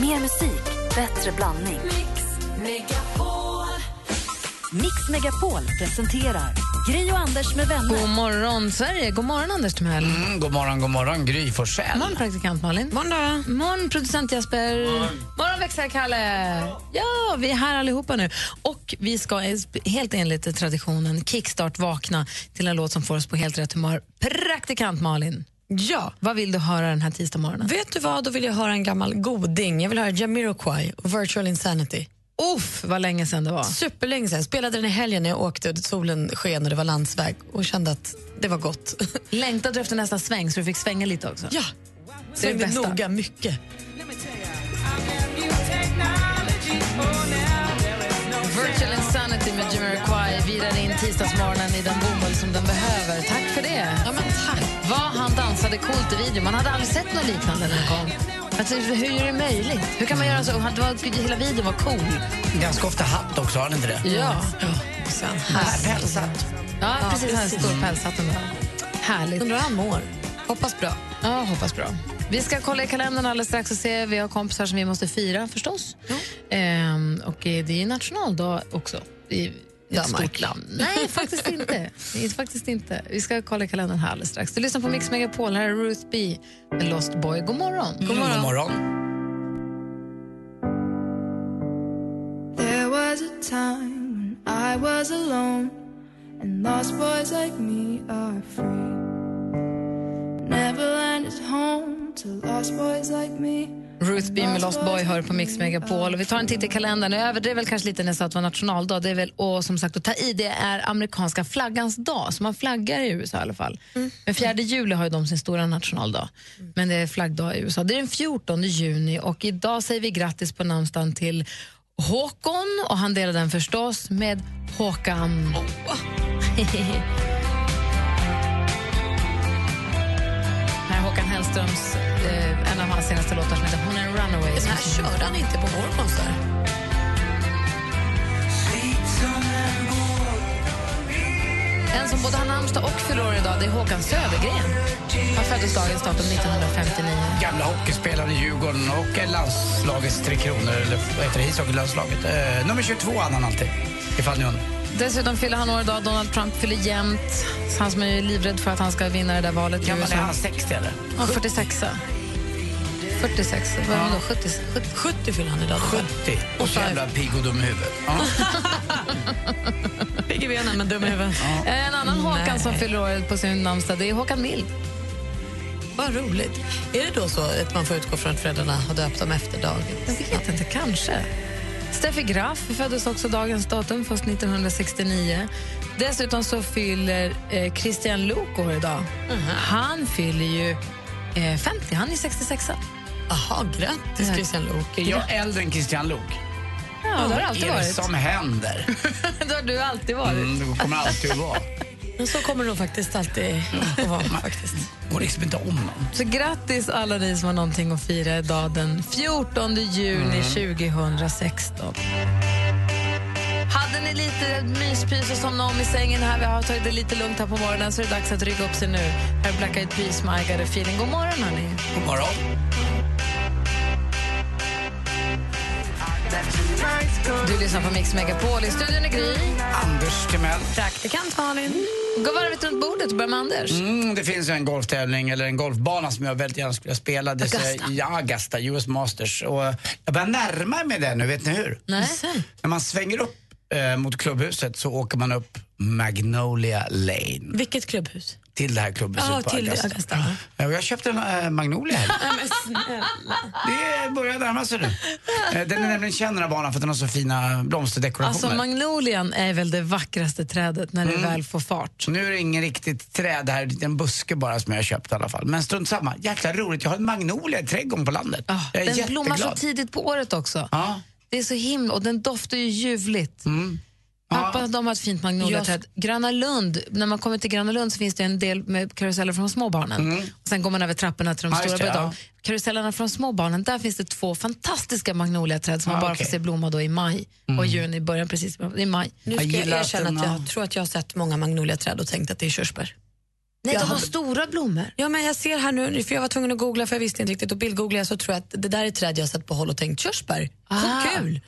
Mer musik, bättre blandning. Mix Megapol presenterar Gri och Anders med vänner. God morgon, Sverige. God morgon, Anders Timell. Mm, god morgon, god morgon, Gry Forssell. morgon, praktikant Malin. Morgon, morgon producent Jesper. Morgon, växelhäxan Kalle. Ja, vi är här allihopa nu. Och vi ska helt enligt traditionen kickstart vakna till en låt som får oss på helt rätt humör. Praktikant Malin. Ja. Vad vill du höra den här tisdag morgonen? Vet du vad, då vill jag höra en gammal goding. Jag vill höra Jamiroquai och Virtual Insanity. Uff, vad länge sedan det var. Superlänge sedan. Spelade den i helgen när jag åkte och solen sken och det var landsväg och kände att det var gott. Längtade du efter nästa sväng så du fick svänga lite också? Ja, det är det bästa. noga mycket. Virtual Insanity med Jamiroquai virar in tisdagsmorgonen i den bomull som den behöver. Tack för det. Ja, men. Vad han dansade coolt i videon. Man hade aldrig sett något liknande när den kom. Alltså, hur är det möjligt? Hur kan man göra så? Det var, hela videon var cool. Ganska ofta hatt också, har ni inte det? Ja. Ja. Sen, Här, Pälshatt. Ja, precis. Han precis. stor pälshatten där. Härligt. Undrar hur han mår. Hoppas bra. Ja, hoppas bra. Vi ska kolla i kalendern alldeles strax och se. Vi har kompisar som vi måste fira förstås. Ehm, och det är nationaldag också. Danmark. stort land. Nej, faktiskt inte. Faktiskt inte. Vi ska kolla kalendern här alldeles strax. Du lyssnar på Mix Megapol. Här är Ruth B. med Lost Boy. God morgon. God morgon. God morgon. There was a time when I was alone, and lost boys like me are free. Neverland is home to lost boys like me. Ruth B med Lost Boy hör på Mix Megapol. Och vi tar en titt i kalendern. Jag överdrev väl kanske lite när jag sa att det var nationaldag. Det är väl, och som sagt, att ta i, det är amerikanska flaggans dag. Så man flaggar i USA i alla fall. Men 4 juli har ju de sin stora nationaldag. Men det är flaggdag i USA. Det är den 14 juni och idag säger vi grattis på namnsdagen till Håkon och han delar den förstås med Håkan. Här är Håkan Hellströms, eh, en av hans senaste låtar som heter runaway. Den här körde han inte på vår konsert. En som både har namnsdag och fyller år idag det är Håkan Södergren. Han föddes dagens datum 1959. Gamla hockeyspelare i Djurgården och landslagets Tre Kronor, eller vad heter det, ishockeylandslaget. Eh, nummer 22 hade han alltid, ifall ni undrar. Dessutom fyller han år idag. Donald Trump fyller jämnt. Han som är livrädd för att han ska vinna det där valet Gammal är han 60 eller? Ja, 46. 46. Vad det då? 70? 70? 70 fyller han idag. 70. Och så jävla pigg och dum i huvudet. Ja. Pigg i benen men dum i huvudet. En annan Håkan Nej. som fyller år på sin namnsdag det är Håkan Mild. Vad roligt. Är det då så att man får utgå från att föräldrarna har döpt dem efter dagen? Jag vet inte, kanske. Steffi Graf föddes också dagens datum, fast 1969. Dessutom så fyller eh, Christian Luuk år idag. Han fyller ju eh, 50, han är 66. Jaha, grattis Christian Luuk. Är jag äldre än Christian Luuk? Ja, det har Vad alltid är det som händer? det har du alltid varit. Mm, det kommer alltid att vara. Men så kommer det nog faktiskt alltid att vara. faktiskt. Går liksom inte om någon. Så grattis alla ni som har någonting att fira idag den 14 juni 2016. Hade ni lite myspys och somna om i sängen här, vi har tagit det lite lugnt här på morgonen så är det dags att rygga upp sig nu. Här är Black Eyed Peas med I got a feeling. God morgon hörni. God morgon. Du lyssnar på Mix Megapol. I studion är Gry. Anders Timell. Praktikant Malin. Gå varvet runt bordet och börja med Anders. Mm, det finns ju en golftävling, eller en golfbana som jag väldigt gärna skulle spela. Det Augusta. säger- Ja, Augusta, US Masters. Och jag börjar närma mig det nu, vet ni hur? Nej. När man svänger upp eh, mot klubbhuset så åker man upp Magnolia Lane Vilket klubbhus? Till det här klubbhuset Ja, på till Augusta. Augusta. Ja, och jag köpte en äh, Magnolia här. Nej, men snälla. Det börjar närma sig nu. Eh, den är nämligen känd den här banan för att den har så fina blomsterdekorationer. Alltså magnolian är väl det vackraste trädet när det väl får fart. Nu är det ingen riktigt träd här, det är en buske bara som jag har köpt i alla fall. Men strunt samma, jäkla roligt. Jag har en magnolia i trädgården på landet. Ah, jag är den blommar så jätteglad. tidigt på året också. Ja. Det är så himla, och den doftar ju ljuvligt. Mm. Pappa de har ett fint magnoliaträd. Gröna Lund, när man kommer till Gröna Lund så finns det en del med karuseller från småbarnen. Och sen går man över trapporna till de Mm. Ja, stora det, bredden. Karusellerna från småbarnen, där finns det två fantastiska magnoliaträd som Ja, man bara okej. får se blomma då i maj och juni, början precis i maj. Nu Jag ska jag gillar erkänna att jag tror att jag har sett många magnoliaträd och tänkt att det är körsbär. Nej, Jag de har hade- stora blommor. Ja, men jag ser här nu, för jag var tvungen att googla för jag visste inte riktigt och bildgoogla jag så tror jag att det där är träd jag har sett på håll och tänkt körsbär. Ah. Så kul!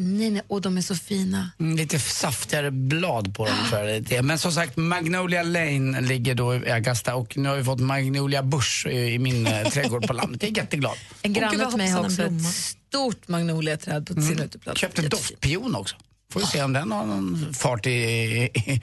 Nej, nej, och de är så fina. Mm, Lite saftigare blad på dem tror jag det är. Men som sagt, Magnolia Lane ligger då i Augusta och nu har vi fått Magnolia Bush i i min eh, trädgård på landet. Jag är jätteglad. En granne till mig har också ett stort magnoliaträd på sin uteplats. Köpte doftpion också. Får vi se om den har någon fart i, i,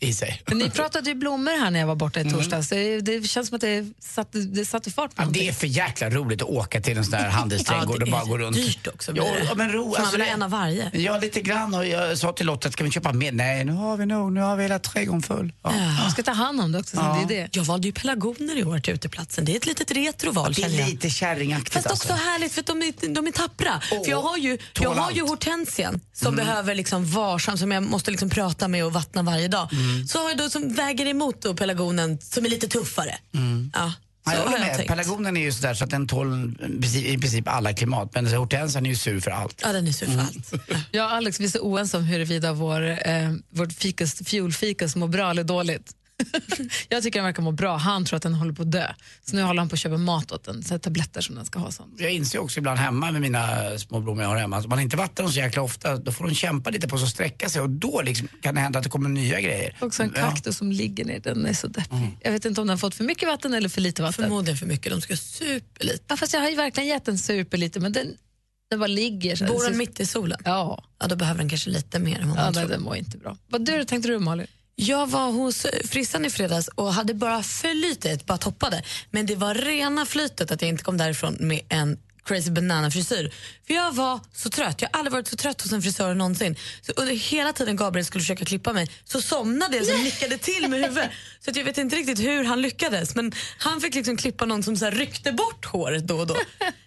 i sig. Men ni pratade ju blommor här när jag var borta i torsdags. Det, det känns som att det satte, det satte fart på Ja, det är för jäkla roligt att åka till en sån där handelsträdgård och bara gå runt. dyrt också. Ja, det. ja, men ro, man alltså, ha det- en av varje? Ja, lite grann. Och jag sa till Lotta, ska vi köpa mer? Nej, nu har vi nog. Nu har vi hela trädgården full. Ja. Man ska ta hand om det också. Så Ja. det är det. Jag valde ju pelargoner i år till uteplatsen. Det är ett litet retroval Det känner är lite kärringaktigt Fast också alltså. härligt för att de är, de är tappra. Åh, för jag har ju, jag har ju hortensian som behöver liksom varsam, som jag måste liksom prata med och vattna varje dag. Så har jag då som väger emot då pelargonen som är lite tuffare. Ja, så Ja, jag håller med. Pelargonen är ju sådär så att den tål i princip- alla klimat. Men hortensian är ju sur för allt. Ja, den är sur för allt. Ja. Jag och Alex vi är så oense om huruvida vår, eh, vårt fikus, fjolfikus mår bra eller dåligt. jag tycker den verkar må bra. Han tror att den håller på att dö. Så nu håller han på att köpa mat åt den, så tabletter som den ska ha. Sånt. Jag inser också ibland hemma med mina små blommor jag har hemma, om man inte vattnar dem så jäkla ofta, då får de kämpa lite på sig och sträcka sig och då liksom kan det hända att det kommer nya grejer. Också en Ja. kaktus som ligger ner, den är så deppig. Jag vet inte om den har fått för mycket vatten eller för lite vatten. Förmodligen för mycket. De ska superlite. Ja, fast jag har ju verkligen gett den superlite, men den, den bara ligger. Så Bor den mitt i solen? Ja, Ja, då behöver den kanske lite mer än vad ja man tror. den mår inte bra. Vad du, tänkte du Malin? Jag var hos frissan i fredags och hade bara flytet, bara toppade. Men det var rena flytet att jag inte kom därifrån med en crazy banana frisyr. För jag var så trött. Jag har aldrig varit så trött hos en frisör någonsin. Så under hela tiden Gabriel skulle försöka klippa mig så somnade jag och nickade till med huvudet. Så att jag vet inte riktigt hur han lyckades. Men han fick liksom klippa någon som så här ryckte bort håret då och då.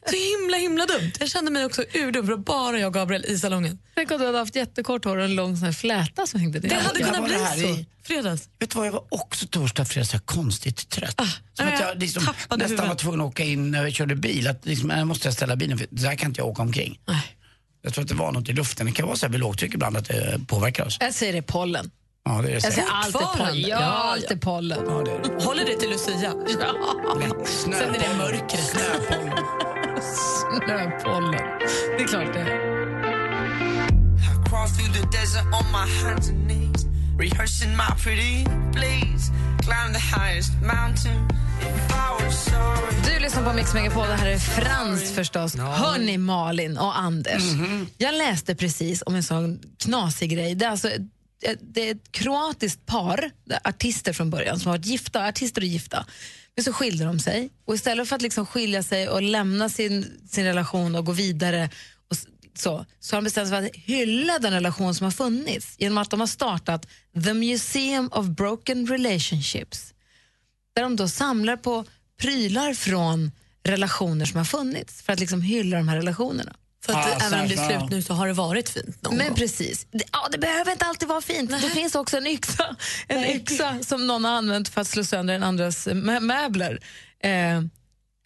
Så himla himla dumt. Jag kände mig också urdum för bara jag och Gabriel i salongen. Tänk om du hade haft jättekort hår och en lång sån här fläta som hängde ner. Det hade kunnat bli så. Fredags. Vet du vad, jag var också torsdag, fredag så konstigt trött. Som nej, att jag liksom nästan huvudet. var tvungen att åka in när jag körde bil. Att liksom, jag måste ställa bilen för så här kan inte jag åka omkring. Nej. Jag tror att det var något i luften. Det kan vara så här vid lågtryck ibland att det påverkar oss. Jag säger det är pollen. Ja, det är det Jag säger allt är pollen. Ja, Ja, allt ja. är pollen. Ja, det är det. Håller det till Lucia? Lätt. Snö, Sen är det mörkret. Snöpollen. Snöpollen. Det är klart det är. Rehearsing my pretty please. Climb the highest mountain. Du lyssnar på Mix Megapol, det här är Frans förstås. Hörni Malin och Anders. Jag läste precis om en sån knasig grej. Det är, alltså, ett- det är ett kroatiskt par, artister från början, som har varit gifta, artister och gifta. Men så skilde de sig och istället för att liksom skilja sig och lämna sin, sin relation och gå vidare så, så har de bestämt sig för att hylla den relation som har funnits genom att de har startat The Museum of Broken Relationships där de då samlar på prylar från relationer som har funnits för att liksom hylla de här relationerna. För att Ah, även om det är slut nu så har det varit fint någon Men gång. precis. Det, ja, det behöver inte alltid vara fint. Det finns också en yxa, en yxa som någon har använt för att slå sönder en andras mö- möbler. Eh,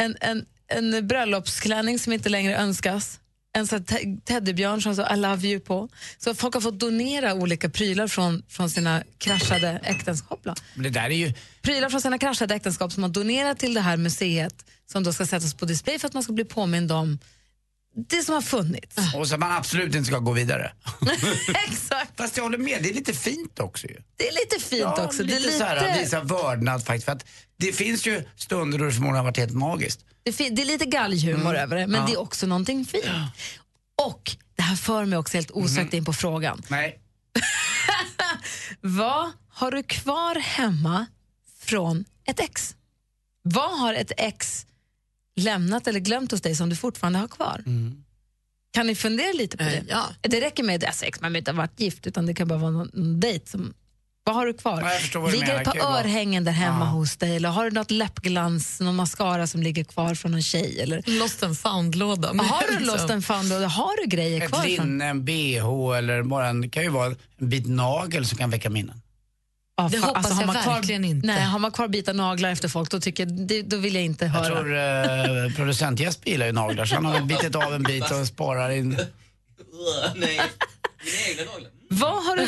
en, en, en bröllopsklänning som inte längre önskas. En sån teddybjörn som står I love you på. Så folk har fått donera olika prylar från, från sina kraschade äktenskap. Men det där är ju... Prylar från sina kraschade äktenskap som man donerat till det här museet som då ska sättas på display för att man ska bli påmind om det som har funnits. Och så att man absolut inte ska gå vidare. Exakt. Fast jag håller med, det är lite fint också ju. Det är lite fint Ja, också. lite, det, är lite, så här, visa vördnad faktiskt. För att det finns ju stunder då det förmodligen har varit helt magiskt. Det, det är lite galghumor Mm. över det, men det är också någonting fint. Och det här för mig också helt osökt in på frågan. Nej. Vad har du kvar hemma från ett ex? Vad har ett ex lämnat eller glömt hos dig som du fortfarande har kvar? Kan ni fundera lite på Eh, det? ja. Det räcker med alltså, ex, man behöver inte ha varit gift utan det kan bara vara någon, någon dejt. Som, vad har du kvar? Ja, jag ligger menar. ett par Det örhängen där hemma Ja. hos dig eller har du något läppglans, någon mascara som ligger kvar från en tjej? Eller, Lost and found-låda. har du liksom- lost and found och har du grejer Ett kvar? Från? linne, en bh eller bara en, det kan ju vara en bit nagel som kan väcka minnen. Ja, Det hoppas har jag kvar, verkligen inte. Nej, har man kvar bitar naglar efter folk då, tycker jag, det, då vill jag inte Jag höra. tror eh, producent Jesper gillar ju naglar så han har bitit av en bit och sparar in. Nej, dina egna naglar. Vad har, du,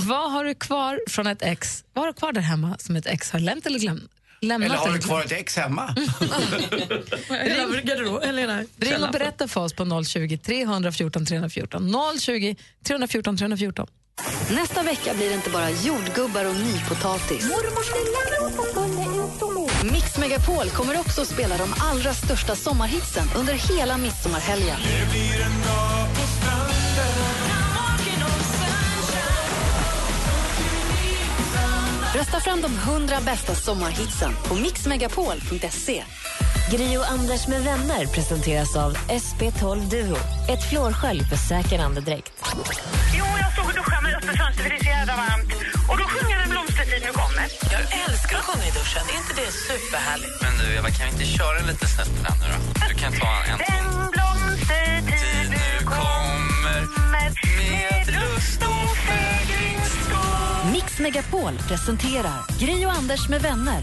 vad har du kvar från ett ex? Vad har du kvar där hemma som ett ex har lämnat eller glömt? Lämnat Eller har du kvar ett ex hemma? Nej. Ring och berätta för oss på 020 314 314. 020 314 314. Nästa vecka blir det inte bara jordgubbar och nypotatis. Mix Megapol kommer också att spela de allra största sommarhitsen under hela midsommarhelgen. Rösta fram de 100 bästa sommarhitsen på mixmegapol.se. Gri och Anders med vänner presenteras av SP12 Duo. Ett flårskölj för säker andedräkt. Jo, jag stod och duschade med öppet fönster för det är så jävla varmt. Och då sjunger en blomstertid nu kommer. Jag älskar att sjunga i duschen. Är inte det superhärligt? Men du Eva, kan vi inte köra en liten snutt på den nu då? Du kan ta en Mix Megapol presenterar Gri och Anders med vänner.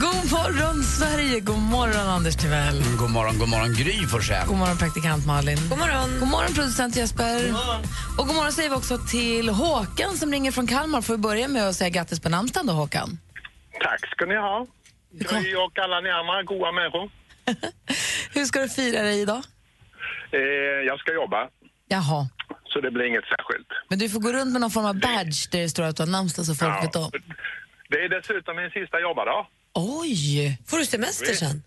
God morgon, Sverige! God morgon, Anders Timell. Mm, God morgon, god morgon Gry Forssell. God morgon, praktikant Malin. God morgon. God morgon, producent Jesper. Och god morgon säger vi också till Håkan som ringer från Kalmar. Får vi börja med att säga grattis på namnsdagen då, Håkan? Tack ska ni ha. Gry och alla ni andra goa människor. Hur ska du fira dig idag? Eh, jag ska jobba, Jaha. Så det blir inget särskilt. Men du får gå runt med någon form av badge där det står att du har namnsdag så folk vet om. Det är dessutom min sista jobbardag. Oj! Får du semester sen?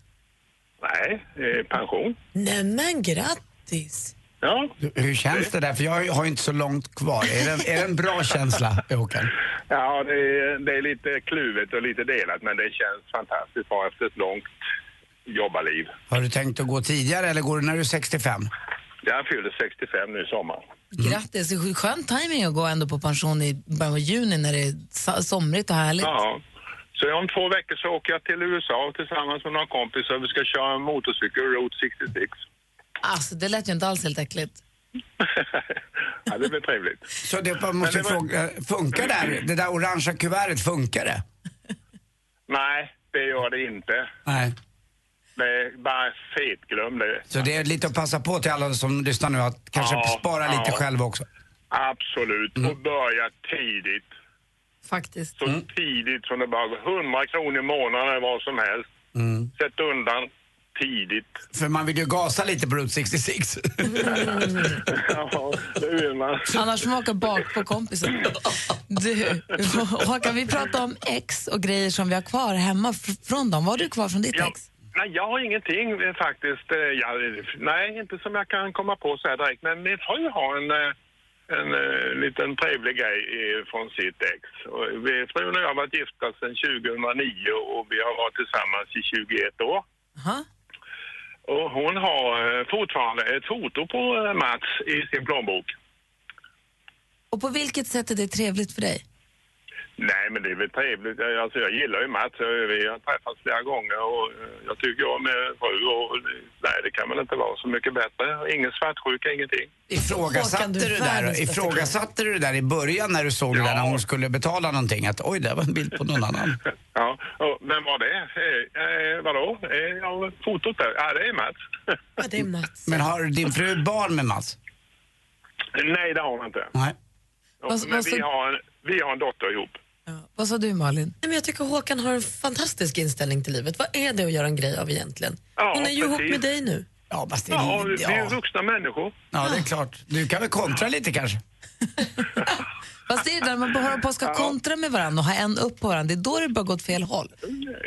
Nej, pension. Nej men grattis. Ja. Hur känns det där? För jag har ju inte så långt kvar. Är det, är det en bra känsla, Håkan? Ja, det är, det är lite kluvet och lite delat, men det känns fantastiskt bra efter ett långt jobbarliv. Har du tänkt att gå tidigare eller går du när du är 65? Jag fyller 65 nu i sommar. Grattis! Det är skön timing att gå ändå på pension i början av juni när det är so- somrigt och härligt. Ja. Så om två veckor så åker jag till USA tillsammans med några kompisar. Vi ska köra en motorcykel, Route 66. Alltså, det lät ju inte alls helt äckligt. ja, det blir trevligt. Så det, man måste det var- fråga, funkar det här? Det där orangea kuvertet, funkar det? Nej, det gör det inte. Nej. Det är bara fetglöm det. Så det är lite att passa på till alla som lyssnar nu att kanske Ja, spara lite ja. själv också. Absolut. Och börja tidigt. Faktiskt. Så tidigt som det bara går. 100 kronor i månaden eller vad som helst. Sätt undan tidigt. För man vill ju gasa lite på Route 66. ja, det vill man. Annars får man åka bak på kompisen. Du, Håkan, vi pratar om ex och grejer som vi har kvar hemma fr- från dem. Vad har du kvar från ditt Ja. ex? Nej, jag har ingenting eh, faktiskt. Eh, Jag, nej, inte som jag kan komma på så här direkt. Men min fru har en, eh, en, eh, liten trevlig grej från sitt ex. Och vi- Frun och jag har varit gifta sedan 2009 och vi har varit tillsammans i 21 år. Aha. Och hon har fortfarande ett foto på Mats i sin plånbok. Och på vilket sätt är det trevligt för dig? Nej, men det är väl trevligt. Jag- Alltså, jag gillar ju Mats. Vi har träffats flera gånger och eh, jag tycker jag med fru och nej, det kan väl inte vara så mycket bättre. Ingen svartsjuka, ingenting. Ifrågasatte du du, är det där, ifrågasatte du det där i början när du såg det Ja. där när hon skulle betala någonting? Att oj, det var en bild på någon annan. Ja, och vem var det? Eh, eh, vadå? Eh, ja, fotot där? Ja, det är Mats. Ja, det är Mats. Men har din fru barn med Mats? nej, det har hon inte. Nej. Men vi har, en, vi har en dotter ihop. Vad sa du, Malin? Nej, men jag tycker Håkan har en fantastisk inställning till livet. Vad är det att göra en grej av egentligen? Ja, Hon är ju ihop med dig nu. Ja, fast det är, Ja, vi är ja. vuxna människor. ja, det är klart. Du kan väl kontra lite kanske? Fast det är det där man håller på ska kontra med varandra och ha en upp på varandra. Det är då det börjar gå åt fel håll.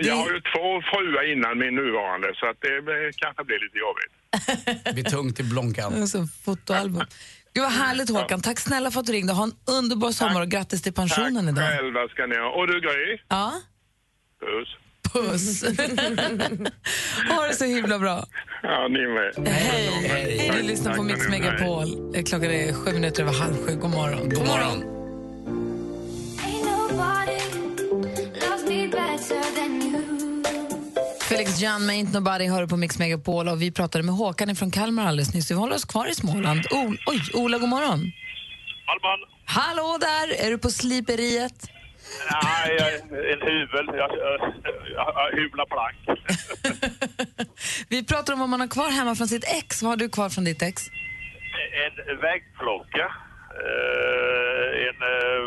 Jag har ju två fruar innan min nuvarande så att det kanske blir lite jobbigt. Det blir tungt i blånkan. Alltså, fotoalbum. Gud vad härligt Håkan. Tack snälla för att du ringde. Ha en underbar sommar och grattis till pensionen Tack idag. själva ska ni ha. Och du Gry, Ja, puss. puss. ha det så himla bra. Ja, ni med. Hej. Hej. Du lyssnar på Mix Hej. Megapol. Eh, Klockan är sju minuter över halv sju. God morgon. God morgon. Felix Jan med Ain't Nobody hör på Mix Megapol och vi pratade med Håkan från Kalmar alldeles nyss. Vi håller oss kvar i Småland. O Oj, Ola, god morgon. Alban? Hallå där! Är du på sliperiet? Nej, en. Jag, jag, jag hyvlar plank. Vi pratar om vad man har kvar hemma från sitt ex. Vad har du kvar från ditt ex? En väggklocka eh, en eh,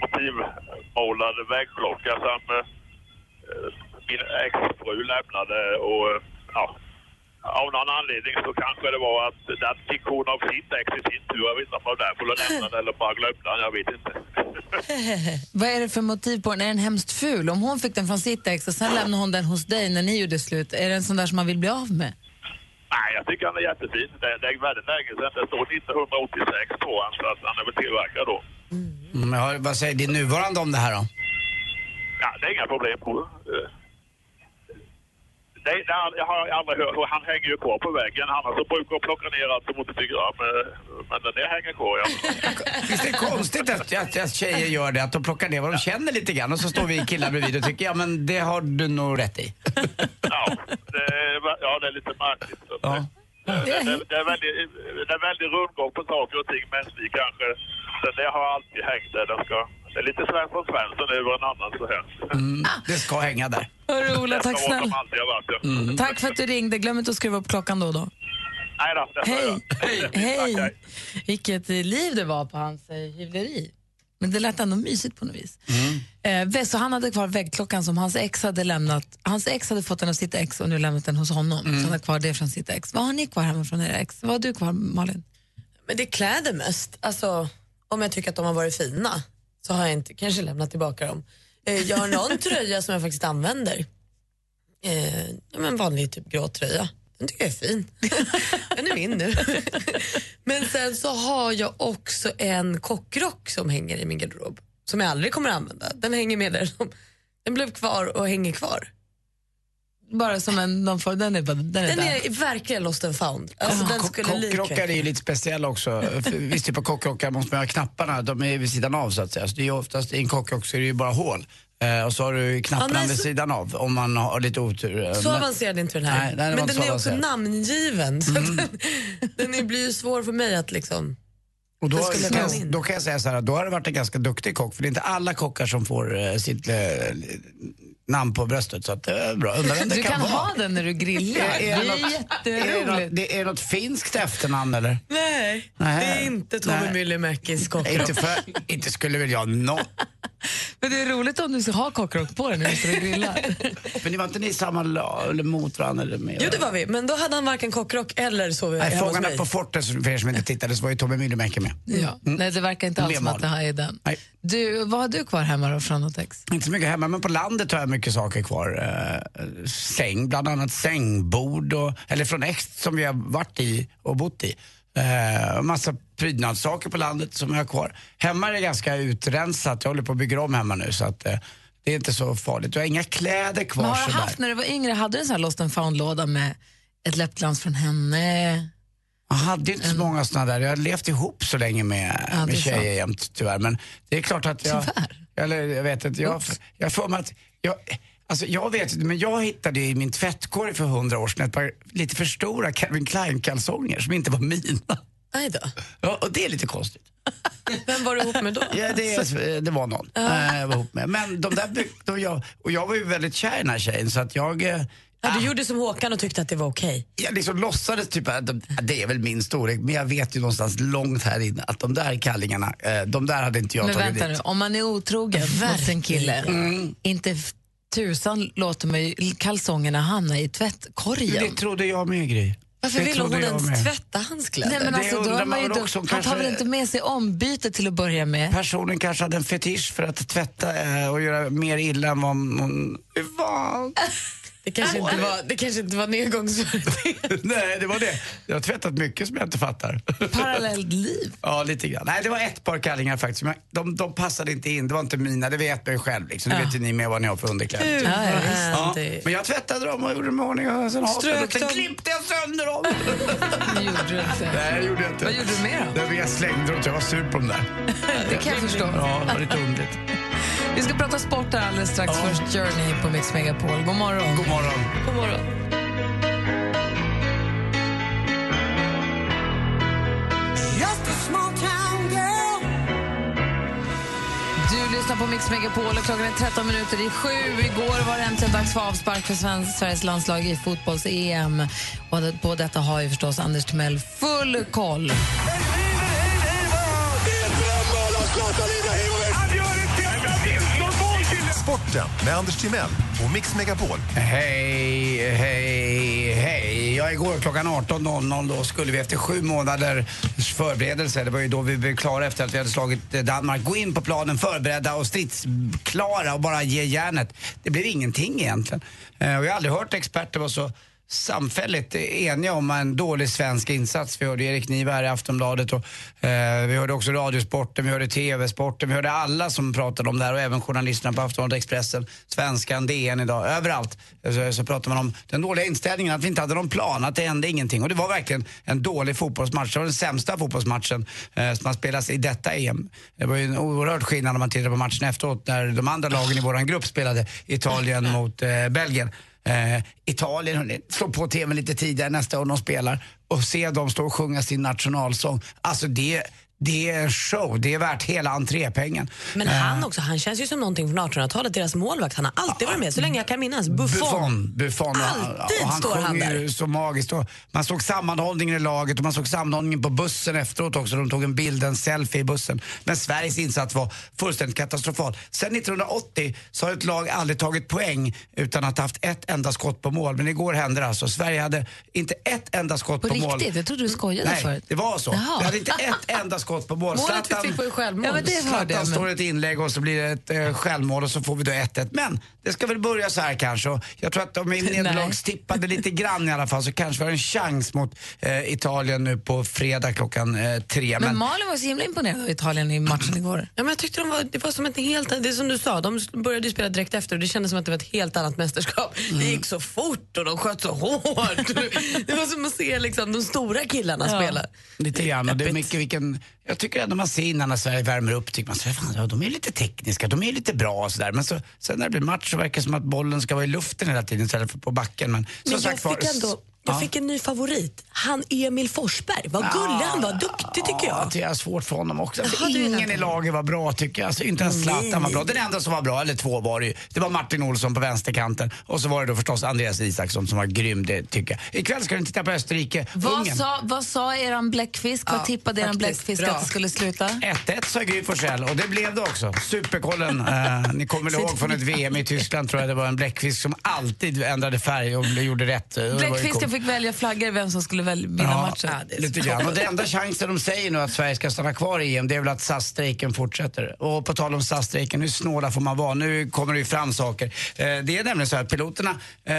motivmålad väggklocka som eh, min exfru lämnade och ja, av någon anledning så kanske det var att den fick hon av sitt ex i sin tur. Jag vet inte om det var därför hon lämnade eller bara glömde den, jag vet inte. Vad är det för motiv på den? Är den hemskt ful? Om hon fick den från sitt ex och sen lämnade hon den hos dig när ni gjorde slut, är det en sån där som man vill bli av med? Nej, jag tycker han är jättefin. Det, det är väldigt länge sedan. Det står 1986 på honom, så att han är väl tillverkad då. Mm, ja, vad säger din nuvarande om det här då? Ja, det är inga problem på det, det, jag har aldrig hört, han hänger ju kvar på väggen. Han alltså brukar plocka ner allt som inte tycker om, eh, men den där hänger kvar, ja. Visst är det konstigt att, att, att tjejer gör det, att de plockar ner vad de känner lite grann och så står vi killar bredvid och tycker ja men det har du nog rätt i. Ja, det, är- ja, det är lite märkligt. Så. Ja. Det, det, det, är väldigt, det är väldigt rundgång på saker och ting, men vi kanske... Den där har alltid hängt där. Den ska, det är lite Svensson Svensson över en annan så här. Mm, det ska hänga där. Hörru Ola, tack snälla. har ja. Tack för att du ringde. Glöm inte att skruva upp klockan då och då. Nej då, Hej! Hej! Tack, hej. Vilket eh, liv det var på hans eh, hyvleri. Men det lät ändå mysigt på något vis. Eh, Ve- så han hade kvar väggklockan som hans ex hade lämnat. Hans ex hade fått den av sitt ex och nu lämnat den hos honom. Så han hade kvar det från sitt ex. Vad har ni kvar hemma från era ex? Vad har du kvar Malin? Men det är kläder mest. Alltså, om jag tycker att de har varit fina så har jag inte kanske lämnat tillbaka dem. Eh, jag har någon tröja som jag faktiskt använder. Eh, ja, men en vanlig typ grå tröja. Den tycker jag är fin. Den är min nu. men sen så har jag också en kockrock som hänger i min garderob. Som jag aldrig kommer att använda. Den hänger med där. som- Den blev kvar och hänger kvar. Bara som en, någon den är, bara, den är Den där. är verkligen lost and found. Alltså, den Kock- skulle likväl- Kockrockar är ju lite speciella också. För Viss typ av kockrockar måste man ha knapparna, de är vid sidan av så att säga. Så det är ju oftast i en kockrock så är det ju bara hål. Eh, och så har du knapparna Ja, nej, vid så- sidan av om man har lite otur. Så men- avancerad är inte den här. Nej, nej, men den är också namngiven. Så den, den är- blir ju svår för mig att liksom... Och då, kan då kan jag säga så här, då har det varit en ganska duktig kock. För det är inte alla kockar som får eh, sitt eh, namn på bröstet. Så att det är bra. Undrar vem det Du kan vara. ha den när du grillar. Det är Är det jätteroligt. något, det är något finskt efternamn eller? Nej, Nej. det är inte Tommy. Myllymäkis kock. Inte, för, inte skulle väl jag nå. Men det är roligt om du ska ha kockrock på dig när du står och grillar. Men det var inte ni samma lag, eller mot varandra? Eller med, Jo, det var vi. Men då hade han varken kockrock eller sov Nej, hemma Fångarna på fortet, för er som inte tittade, så var ju Tommy Myllymäki med. Ja. Nej, det verkar inte alls som att det här är den. Nej. Du, vad har du kvar hemma då från något ex? Inte så mycket hemma, men på landet har jag mycket saker kvar. Eh, säng, bland annat sängbord, och, eller från ex som vi har varit i och bott i. Eh, massa prydnadssaker på landet som jag har kvar. Hemma är det ganska utrensat, jag håller på att bygga om hemma nu så att eh, det är inte så farligt. Jag har inga kläder kvar Men har du haft när du var yngre, hade du en sån här lost and found-låda med ett läppglans från henne? Jag hade inte så många sådana där. Jag har levt ihop så länge med, Ja, med tjejer jämt tyvärr. Men det är klart att jag... Tyvärr? Eller jag vet inte. Jag, jag får mig att... Jag, alltså jag vet inte, men jag hittade i min tvättkorg för hundra år sedan ett par lite för stora Calvin Klein-kalsonger som inte var mina. Aj då. Ja, och det är lite konstigt. Vem var du ihop med då? Ja, det, det var någon eh, jag var ihop med. Men de där de jag, och jag var ju väldigt kär i den här tjejen så att jag... eh, Ja, du gjorde som Håkan och tyckte att det var okej. Jag liksom låtsades typ att de, det är väl min storlek, men jag vet ju någonstans långt här inne att de där kallingarna, eh, de där hade inte jag Men tagit vänta dit. nu, om man är otrogen mot sin kille, Mm. inte tusan låter man kalsongerna hamna i tvättkorgen. Det trodde jag med Gry. Varför Det ville hon ens med. tvätta hans kläder? Nej, men alltså, då man ju också han tar väl inte med sig ombyte till att börja med? Personen kanske hade en fetisch för att tvätta eh, och göra mer illa än vad hon var. Det kanske inte var, det kanske inte var nedgångsföreteelse. Nej, det var det. Jag har tvättat mycket som jag inte fattar. Parallellt liv. Ja, lite grann. Nej, det var ett par kallingar faktiskt. Men de, de passade inte in. Det var inte mina. Det vet ju själv. Liksom. Det vet ju ni med vad ni har för underkläder. Ja, ja. Ja, men jag tvättade dem och gjorde dem i ordning och sen Strök och sen dem. klippte jag sönder dem. Det gjorde du inte. Nej, det gjorde jag inte. Vad gjorde du mer då? Nej, men Jag slängde dem, jag var sur på dem där. Det kan jag förstå. Ja, det var lite underligt. Vi ska prata sport här alldeles strax. Först Journey på Mix Megapol. God morgon. God morgon. God morgon. Du lyssnar på Mix Megapol och klockan är 13 minuter i sju. Igår var det äntligen dags för avspark för Svensk, Sveriges landslag i fotbolls-EM. Och på detta har ju förstås Anders Timell full koll. Sporten med Anders Timell och Mix Megapol. Hej, hej, hej. Ja, igår klockan 18.00 då skulle vi efter sju månaders förberedelse, det var ju då vi blev klara efter att vi hade slagit eh, Danmark, gå in på planen förberedda och stridsklara och bara ge järnet. Det blev ingenting egentligen. Eh, och jag har aldrig hört experter vara så samfälligt eniga om en dålig svensk insats. Vi hörde Erik Niva här i Aftonbladet och eh, vi hörde också Radiosporten, vi hörde TV-sporten, vi hörde alla som pratade om det här och även journalisterna på Aftonbladet Expressen, Svenskan, DN idag, överallt så, så pratade man om den dåliga inställningen, att vi inte hade någon plan, att det hände ingenting. Och det var verkligen en dålig fotbollsmatch. Det var den sämsta fotbollsmatchen eh, som har spelats i detta EM. Det var ju en oerhörd skillnad när man tittade på matchen efteråt när de andra lagen i vår grupp spelade Italien mot eh, Belgien. Eh, Italien, hörni, slå på tvn lite tidigare nästa år de spelar och se dem stå och sjunga sin nationalsång. Alltså det, det är show, det är värt hela entrépengen. Men Eh, han också, han känns ju som någonting från 1800-talet, deras målvakt. Han har alltid varit med, så länge jag kan minnas. Buffon. Buffon. Buffon. Alltid och han står han där. så magiskt. Och man såg sammanhållningen i laget och man såg sammanhållningen på bussen efteråt också. De tog en bild, en selfie i bussen. Men Sveriges insats var fullständigt katastrofal. Sen 1980 så har ett lag aldrig tagit poäng utan att ha haft ett enda skott på mål. Men igår hände det alltså. Sverige hade inte ett enda skott På på, mål. riktigt? Jag trodde du skojade Nej, förut. det var så. Jaha. Vi hade inte ett enda skott på mål. Målet vi fick var ju självmål. Ja, men det hörde Zlatan jag, men- står ett inlägg och så blir det ett eh, självmål och så får vi då 1-1. Men det ska väl börja så här kanske. Och jag tror att om vi nederlagstippade lite grann i alla fall så kanske vi har en chans mot eh, Italien nu på fredag klockan eh, tre. Men Malin var så himla imponerad av Italien i matchen igår. Ja, men jag tyckte de var, det var som ett helt, det är som du sa, de började ju spela direkt efter och det kändes som att det var ett helt annat mästerskap. Mm. Det gick så fort och de sköt så hårt. det var som att se liksom, de stora killarna spela. Lite grann. Och det är mycket vilken, jag tycker ändå man ser innan när Sverige värmer upp, tycker man så, fan, ja, de är lite tekniska, de är lite bra och sådär. Men så, sen när det blir match så verkar det som att bollen ska vara i luften hela tiden istället för på backen. Men, som Men jag sagt var, ändå jag ja. fick en ny favorit. Han Emil Forsberg. Vad gullig han var. Duktig tycker Ja, jag. det är svårt för honom också. För Jaha, ingen i laget var bra tycker jag. Alltså, inte ens Zlatan var bra. Den enda som var bra, eller två var det ju, det var Martin Olsson på vänsterkanten. Och så var det då förstås Andreas Isaksson som var grym, det tycker jag. Ikväll ska du titta på Österrike, Vad Ungern. sa, vad sa eran bläckfisk? vad tippade eran bläckfisk Bra. att det skulle sluta? 1-1 sa Gry Forssell och det blev det också. Superkollen. Eh, ni kommer ihåg från ett VM i Tyskland tror jag det var en bläckfisk som alltid ändrade färg och gjorde rätt. Bläckfisken. Fick välja flaggor vem som skulle vinna Ja, matchen. lite grann. Och det enda chansen de säger nu att Sverige ska stanna kvar i EM det är väl att SAS-strejken fortsätter. Och på tal om SAS-strejken, hur snåla får man vara? Nu kommer det ju fram saker. Eh, det är nämligen så att piloterna eh,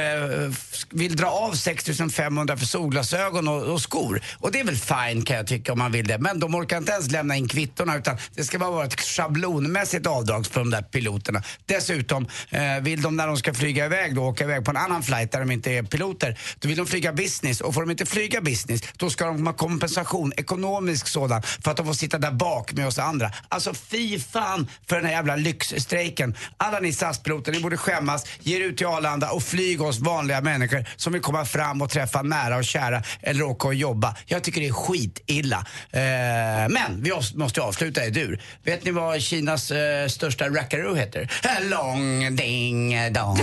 vill dra av 6 500 för solglasögon och, och skor. Och det är väl fine kan jag tycka om man vill det. Men de orkar inte ens lämna in kvittorna utan det ska bara vara ett schablonmässigt avdrag för de där piloterna. Dessutom eh, vill de när de ska flyga iväg då åka iväg på en annan flight där de inte är piloter, då vill de flyga business och får de inte flyga business då ska de ha kompensation, ekonomisk sådan, för att de får sitta där bak med oss andra. Alltså fy fan för den här jävla lyxstrejken. Alla ni SAS-piloter, ni borde skämmas, ge er ut till Arlanda och flyg oss vanliga människor som vill komma fram och träffa nära och kära eller åka och jobba. Jag tycker det är skitilla. Eh, men vi måste avsluta i dur. Vet ni vad Kinas eh, största rackaroo heter? Long ding dong.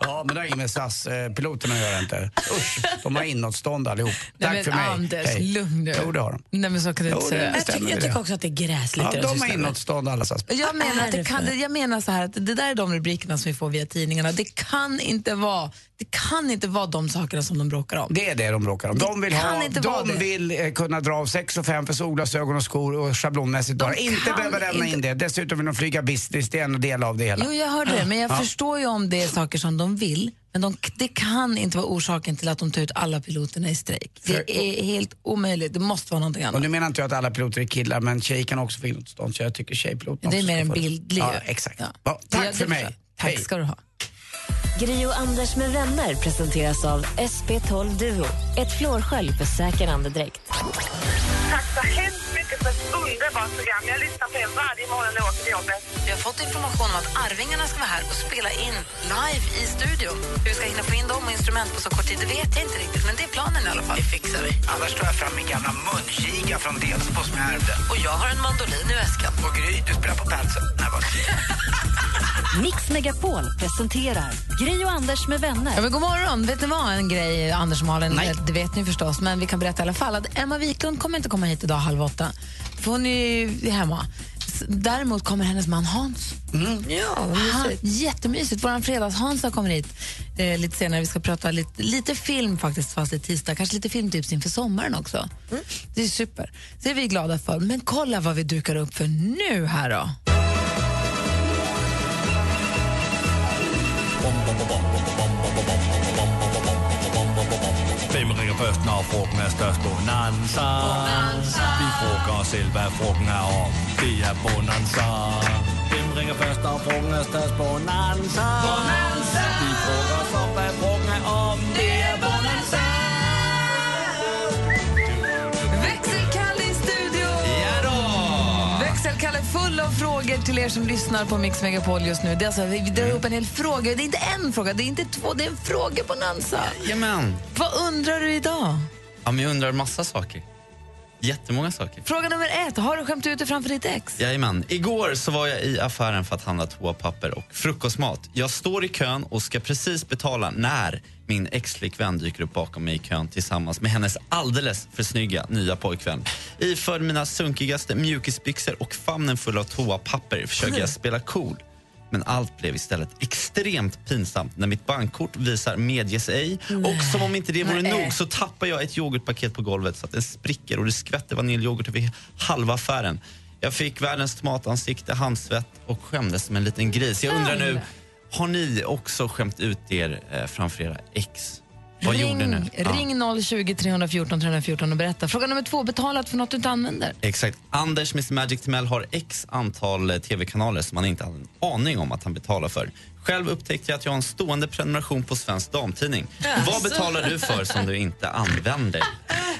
ja, men det har inget med SAS-piloterna att göra inte. Usch, de har inåtstånd allihop. Nej, Tack men för mig. Anders, Hej. lugn nu. Jo, det har de. Nej, men så kan du Jo, inte det- säga. det Jag, ty- stämmer jag det. tycker också att det är gräsligt Ja, det de har inåtstånd alla SAS. Jag menar, att det kan, jag menar så här att det där är de rubrikerna som vi får via tidningarna. Det kan inte vara, det kan inte vara de sakerna som de bråkar om. Det är det de bråkar om. De vill, kan ha, de det. vill eh, kunna dra av 6 och 5 för solglasögon och skor och schablonmässigt bara. Inte behöva lämna inte- in det. Dessutom vill de flyga business, det är en del av det hela. Jo, jag hörde det, men jag Ja. förstår ju om det är saker som de vill. Men de, det kan inte vara orsaken till att de tar ut alla piloterna i strejk. För- Det är helt omöjligt. Det måste vara någonting Och annat. nu menar inte jag att alla piloter är killar, men tjejer kan också få inåtstånd. Så jag tycker tjejpiloterna Det är mer en bildlig. Ja, exakt. Ja. Ja, tack Ja, för mig. jag. Tack Hej. ska du ha. Gri och Anders med vänner presenteras av SP12 Duo. Ett flårskölj för säker andedräkt. Tack så hemskt mycket för ett underbart program. Jag lyssnar på er varje morgon när jag åker till jobbet. Vi har fått information om att Arvingarna ska vara här och spela in live i studion. Hur vi ska hinna få in dem och instrument på så kort tid, det vet jag inte riktigt. Men det är planen i alla fall. Det fixar vi. Annars tar jag fram min gamla munkiga från Delsbo som jag ärvde. Och jag har en mandolin i väskan. Och Gry, du spelar på pälsen. Nej, vad- Mix Megapol presenterar Gri och Anders med vänner. Ja, men god morgon. Vet ni vad en grej, Anders och Malin? Det vet ni förstås, men vi kan berätta i alla fall att Emma Wiklund kommer inte komma hit idag halv åtta. För hon är ju hemma. Däremot kommer hennes man Hans. Ja, vad Han, mysigt. jättemysigt. Vår fredags-Hansa kommer hit eh, lite senare. Vi ska prata lite, lite film faktiskt, fast det är tisdag. Kanske lite filmtips inför sommaren också. Det är super. Det är vi glada för. Men kolla vad vi dukar upp för nu här då. Hvem ringer først, når frugten er størst? Bonanza. Vi frugger os selv, hvad frugten er om. Det er Bonanza. Hvem ringer først, når frugten er størst? Bonanza. Vi frugger os op, hvad frugten er om. Det full av frågor till er som lyssnar på Mix Megapol just nu. Det är alltså, vi drar upp en hel fråga. Det är inte en fråga, det är inte två, det är en frågebonanza. Jajamän. Vad undrar du idag? Ja, men jag undrar massa saker. Jättemånga saker. Fråga nummer ett. Har du skämt ut dig framför ditt ex? Jajamän. Igår så var jag i affären för att handla toapapper och frukostmat. Jag står i kön och ska precis betala när min ex-flickvän dyker upp bakom mig i kön tillsammans med hennes alldeles för snygga nya pojkvän. Iförd mina sunkigaste mjukisbyxor och famnen full av toapapper försöker jag spela cool. Men allt blev istället extremt pinsamt när mitt bankkort visar medges ej. Och som om inte det vore Nej. nog så tappar jag ett yoghurtpaket på golvet så att det spricker och det skvätter vaniljyoghurt över halva affären. Jag fick världens tomatansikte, handsvett och skämdes som en liten gris. Jag undrar nu, har ni också skämt ut er eh, framför era ex? Vad ring, gjorde ni? Ring 020 314 314 och berätta. Fråga nummer två. Betalat för något du inte använder? Exakt. Anders, Mr Magic Timell, har x antal eh, tv-kanaler som han inte hade en aning om att han betalar för. Själv upptäckte jag att jag har en stående prenumeration på Svensk Damtidning. Vad betalar du för som du inte använder?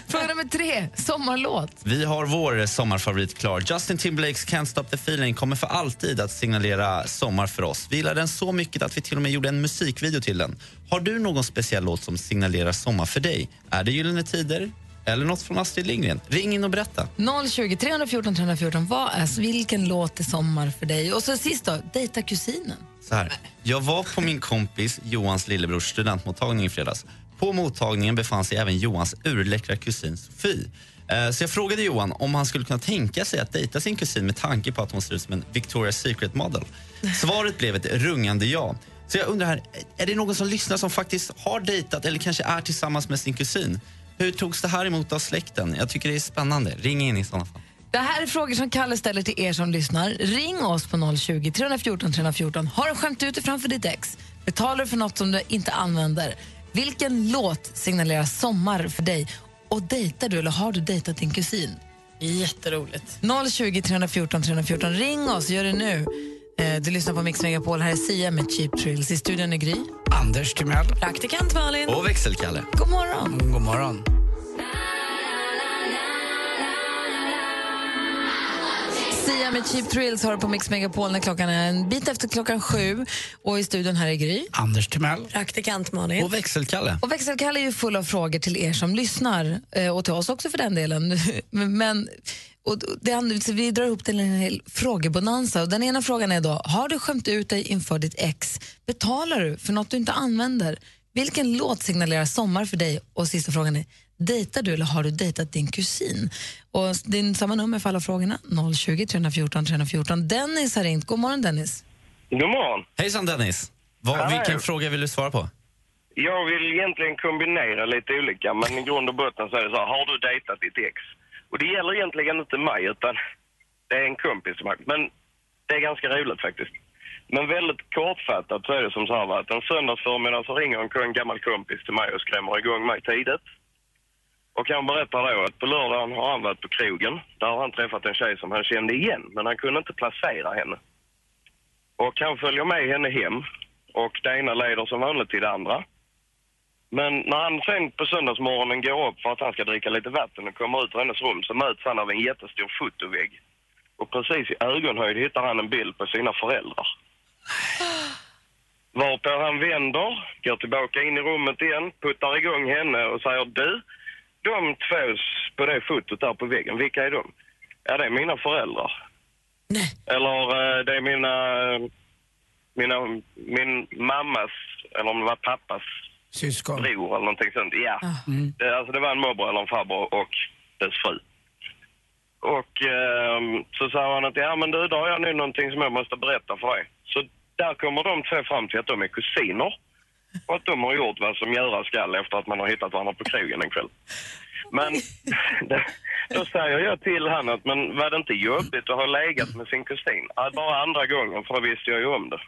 Fråga nummer tre. Sommarlåt. Vi har vår sommarfavorit klar. Justin Timberlakes Can't Stop the Feeling kommer för alltid att signalera sommar för oss. Vi gillar den så mycket att vi till och med gjorde en musikvideo till den. Har du någon speciell låt som signalerar sommar för dig? Är det Gyllene Tider? Eller något från Astrid Lindgren? Ring in och berätta. 020 314 314. Vad är, vilken låt är sommar för dig? Och så sist då, dejta kusinen. Så här. Jag var på min kompis Johans lillebrors studentmottagning i fredags. På mottagningen befann sig även Johans urläckra kusin Sofie. Eh, Så jag frågade Johan om han skulle kunna tänka sig att dejta sin kusin med tanke på att hon ser ut som en Victoria's Secret model. Svaret blev ett rungande ja. Så jag undrar här, är det någon som lyssnar som faktiskt har dejtat eller kanske är tillsammans med sin kusin? Hur togs det här emot av släkten? Jag tycker det är spännande. Ring in i sådana fall. Det här är frågor som Kalle ställer till er som lyssnar. Ring oss på 020 314 314. Har du skämt ut dig framför ditt ex? Betalar du för något som du inte använder? Vilken låt signalerar sommar för dig? Och dejtar du eller har du dejtat din kusin? Jätteroligt. 020 314 314. Ring oss, gör det nu. Eh, Du lyssnar på Mix Megapol. Här är Sia med Cheap Thrills. I studion är Gry. Anders Timell. Praktikant Malin. Och växelkalle. God morgon. God morgon. Sia med Cheap Thrills har du på Mix Megapol när klockan är en bit efter klockan sju. Och i studion här är Gry. Anders Timell. Praktikant Malin. Och växelkalle. Och växelkalle är ju full av frågor till er som lyssnar eh, och till oss också för den delen. Men och det, vi drar ihop till en hel frågebonanza. Och den ena frågan är då, har du skämt ut dig inför ditt ex? Betalar du för något du inte använder? Vilken låt signalerar sommar för dig? Och sista frågan är, dejtar du eller har du dejtat din kusin? Och det är samma nummer för alla frågorna, 020 314 314. Dennis har ringt. God morgon Dennis. God morgon. Hejsan Dennis. Vad, vilken fråga vill du svara på? Jag vill egentligen kombinera lite olika, men i grund och botten så är det så här, har du dejtat ditt ex? Och det gäller egentligen inte mig, utan det är en kompis som har, men det är ganska roligt faktiskt. Men väldigt kortfattat så är det som så här att en söndagsförmiddag så ringer en, en gammal kompis till mig och skrämmer igång mig tidigt. Och han berättar då att på lördagen har han varit på krogen. Där har han träffat en tjej som han kände igen, men han kunde inte placera henne. Och han följer med henne hem och det ena leder som vanligt till det andra. Men när han sen på söndagsmorgonen går upp för att han ska dricka lite vatten och kommer ut ur hennes rum så möts han av en jättestor fotovägg. Och precis i ögonhöjd hittar han en bild på sina föräldrar. Varpå han vänder, går tillbaka in i rummet igen, puttar igång henne och säger du, de två på det fotot där på väggen, vilka är de? Ja, det är mina föräldrar. Nej. Eller eh, det är mina... eh, mina, min mammas, eller om det var pappas Syskon. bror eller någonting sånt. Ja. Det, alltså det var en morbror eller en farbror och dess fru. Och ehm, så sa han att ja men du, då har jag nu någonting som jag måste berätta för dig. Så där kommer de två fram till att de är kusiner. Och att de har gjort vad som göras skall efter att man har hittat varandra på krogen en kväll. Men då säger jag till han att men var det inte jobbigt att ha legat med sin kusin? Ja, bara andra gången för då visste jag ju om det.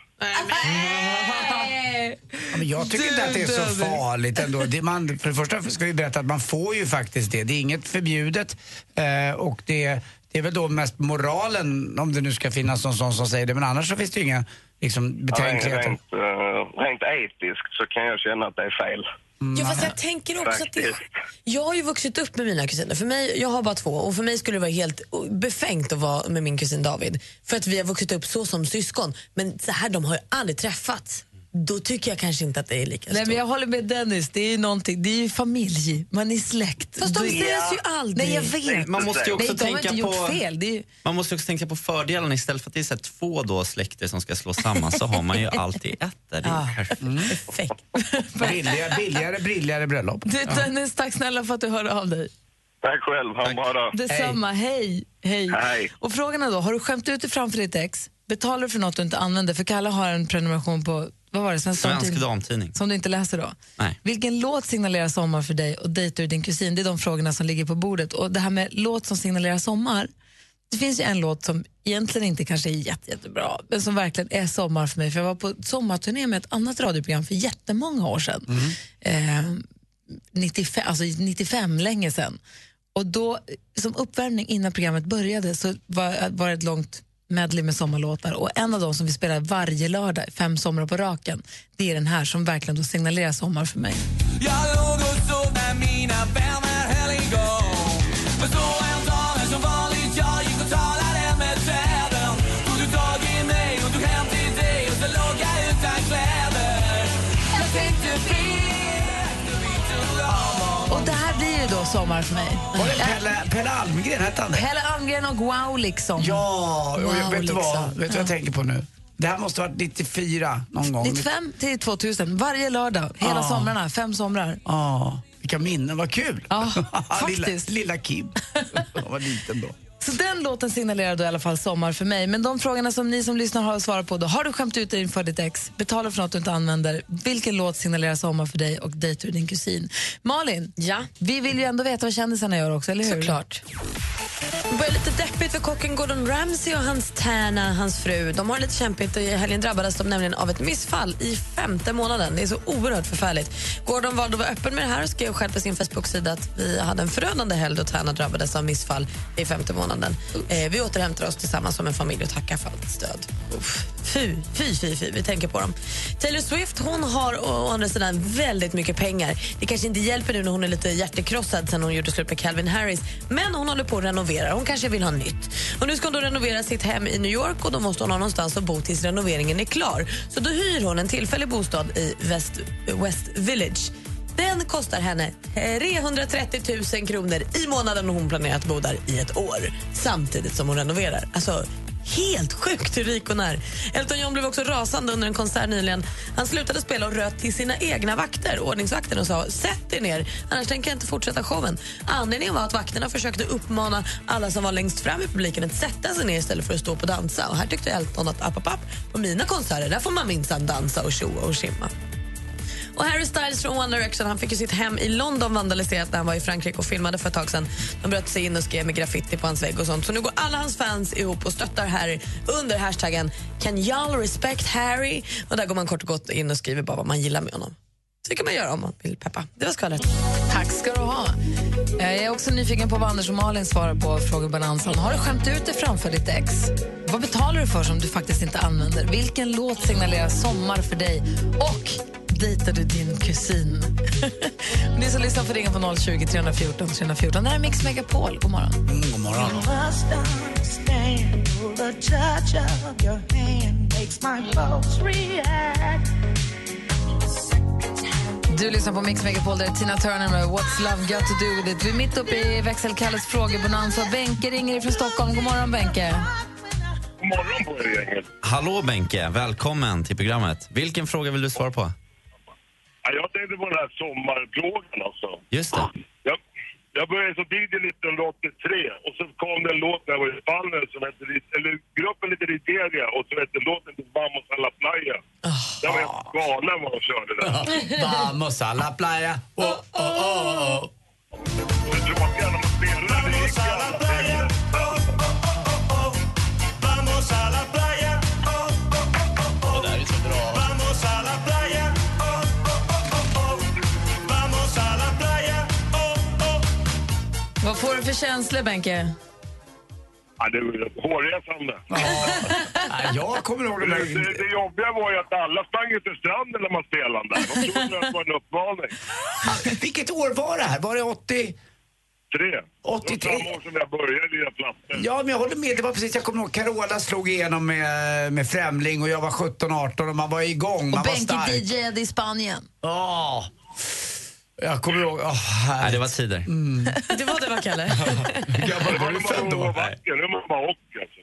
Ja, men jag tycker inte att det är så farligt ändå. Det man, för det första ska vi berätta att man får ju faktiskt det. Det är inget förbjudet eh, och det, det är väl då mest moralen, om det nu ska finnas någon sån som säger det. Men annars så finns det ju inga liksom, Ja, rent, betänkligheter. rent, eh, rent etiskt så kan jag känna att det är fel. Ja, fast jag tänker också att det. Jag har ju vuxit upp med mina kusiner. För mig, jag har bara två och för mig skulle det vara helt befängt att vara med min kusin David. För att vi har vuxit upp så som syskon. Men så här, de har ju aldrig träffats. Då tycker jag kanske inte att det är lika Nej, stort. men jag håller med Dennis, det är ju någonting, det är ju familj, man är släkt. Fast de ses ju aldrig. Nej, jag vet. Nej, man måste ju också Nej, de har tänka inte gjort på- fel. Det är ju... Man måste också tänka på fördelarna istället för att det är så här två då släkter som ska slås samman så har man ju alltid ett där. Det är perfekt. Billigare, billigare, brilligare bröllop. Du, Dennis, tack snälla för att du hörde av dig. Tack själv, ha en bra dag. Detsamma, hej. hej. Hej. Och frågan är då, har du skämt ut dig framför ditt ex? Betalar du för något du inte använder? För Kalle har en prenumeration på, vad var det? Svensk, Svensk Damtidning. Som du inte läser då? Nej. Vilken låt signalerar sommar för dig och dejtar du din kusin? Det är de frågorna som ligger på bordet. Och det här med låt som signalerar sommar, det finns ju en låt som egentligen inte kanske är jätte, jättebra, men som verkligen är sommar för mig. För jag var på sommarturné med ett annat radioprogram för jättemånga år sedan. Eh, 95, alltså 95, länge sedan. Och då, som uppvärmning innan programmet började så var, var det ett långt medley med sommarlåtar och en av dem som vi spelar varje lördag, fem somrar på raken, det är den här som verkligen då signalerar sommar för mig. Jag låg och sov när mina vänner höll igång Men så en dag som vanligt jag gick och talade med träden Tog du tag i mig och tog hem till dig och så låg jag utan kläder Jag tänkte vet du vi tog av Och det här blir ju då sommar för mig. Pelle, Almgren, hette han det? Pelle Almgren och Wow liksom. Ja, och jag, Wow, vet du vad, liksom. vet du vad jag tänker på nu? Det här måste ha varit 94 någon gång. 95 till 2000, varje lördag, hela Ah. somrarna, fem somrar. Ja, vilka minnen, vad kul! Ja, lilla, faktiskt. lilla Kim. Jag var liten då. Så den låten signalerar då i alla fall sommar för mig. Men de frågorna som ni som lyssnar har att svara på då. Har du skämt ut dig inför ditt ex? Betalar för något du inte använder? Vilken låt signalerar sommar för dig? Och dejtar du din kusin? Malin, ja? vi vill ju ändå veta vad kändisarna gör också, eller hur? Såklart. Det börjar lite deppigt för kocken Gordon Ramsay och hans tärna, hans fru. De har lite kämpigt. I helgen drabbades de nämligen av ett missfall i femte månaden. Det är så oerhört förfärligt. Gordon valde att vara öppen med det här och skrev själv på sin Facebook-sida att vi hade en förödande helg då tärna drabbades av missfall i femte månaden. Eh, vi återhämtar oss tillsammans som en familj och tackar för allt stöd. Uff, fy, fy, fy, fy, vi tänker på dem. Taylor Swift hon har å andra sidan väldigt mycket pengar. Det kanske inte hjälper nu när hon är lite hjärtekrossad sen hon gjorde slut med Calvin Harris. Men hon håller på att renovera. Hon kanske vill ha nytt. Och nu ska hon då renovera sitt hem i New York och då måste hon ha någonstans att bo tills renoveringen är klar. Så då hyr hon en tillfällig bostad i West, West Village. Den kostar henne 330 000 kronor i månaden och hon planerar att bo där i ett år samtidigt som hon renoverar. Alltså, Helt sjukt hur rik hon är. Elton John blev också rasande under en konsert nyligen. Han slutade spela och röt till sina egna vakter, ordningsvakterna och sa sätt er ner, annars tänker jag inte fortsätta showen. Anledningen var att vakterna försökte uppmana alla som var längst fram i publiken att sätta sig ner istället för att stå på och dansa. Och här tyckte Elton att app, app, app, på mina konserter där får man minsann dansa och tjoa och simma. Och Harry Styles från One Direction han fick ju sitt hem i London vandaliserat när han var i Frankrike och filmade för ett tag sedan. De bröt sig in och skrev med graffiti på hans vägg och sånt. Så nu går alla hans fans ihop och stöttar Harry under hashtaggen Can y'all respect Harry? Och där går man kort och gott in och skriver bara vad man gillar med honom. Så det kan man göra om man vill peppa. Det var skvallret. Tack ska du ha. Jag är också nyfiken på vad Anders och Malin svarar på frågebalansen. Har du skämt ut dig framför ditt ex? Vad betalar du för som du faktiskt inte använder? Vilken låt signalerar sommar för dig? Och dejtar du din kusin? Ni som lyssnar får ringa på 020 314 314. Det här är Mix Megapol. God morgon. Mm, god morgon. Du lyssnar på Mix Megapol, där är Tina Turner med What's Love Got To Do With It. Vi är mitt uppe i växelkalles frågebonanza. Benke ringer från Stockholm. God morgon, Benke. god morgon er. Hallå Benke, välkommen till programmet. Vilken fråga vill du svara på? Ja, jag tänkte på den här sommarplågan alltså. Just det. Jag, jag började som DJ 1983 och så kom det en låt när jag var i Spanien som hette, eller gruppen lite Riteria och så hette låten Vamos a la playa. Jag var helt galen vad de körde där. Vamos a la playa. Oh, oh, oh, oh. Det tråkiga när man spelar det gick ju alla pengar. Vamos a la playa. Vad får du för känslor, Benke? Ja, det var hårresande. Nej, jag kommer ihåg det, det det, det jobbiga var ju att alla sprang ut till stranden när man spelade där. De trodde att det var en uppmaning. Vilket år var det här? Var det 80? Tre. 83. Det var samma år som jag började lira plattor. Ja, men jag håller med. Det var precis, jag kommer ihåg Carola slog igenom med, med Främling och jag var 17-18 och man var igång. Man Och Benke. DJade i Spanien. Ja. Jag kommer ihåg... Oh, Nej, det var tider. Det var det va, Kalle? Gammal var du född då? vacker, nu man bara hockey alltså.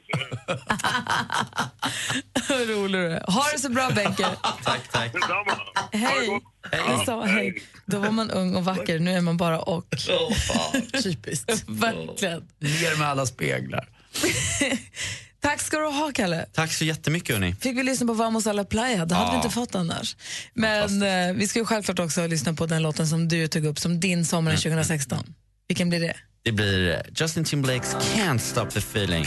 Vad rolig du är. Ha det så bra, Benke. Tack, tack. Detsamma. Hej. Detsamma, hej. Då var man ung och vacker, nu är man bara och. Typiskt. Verkligen. Ner med alla speglar. Tack ska du ha, Kalle. Tack så jättemycket hörni. Fick vi lyssna på Vamos a la playa, det hade Ja. vi inte fått annars. Men eh, vi ska ju självklart också lyssna på den låten som du tog upp som din sommaren 2016. Vilken blir det? Det blir Justin Timberlakes Can't Stop The Feeling.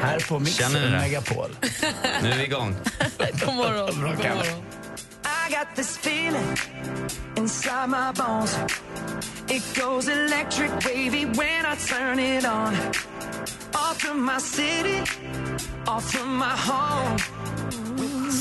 Här på Mix Känner ni det? Megapol. Nu är vi igång. God morgon. Bra, God morgon. I got this feeling inside my bones. It goes electric wavy when I turn it on. Off from my city, off from my home.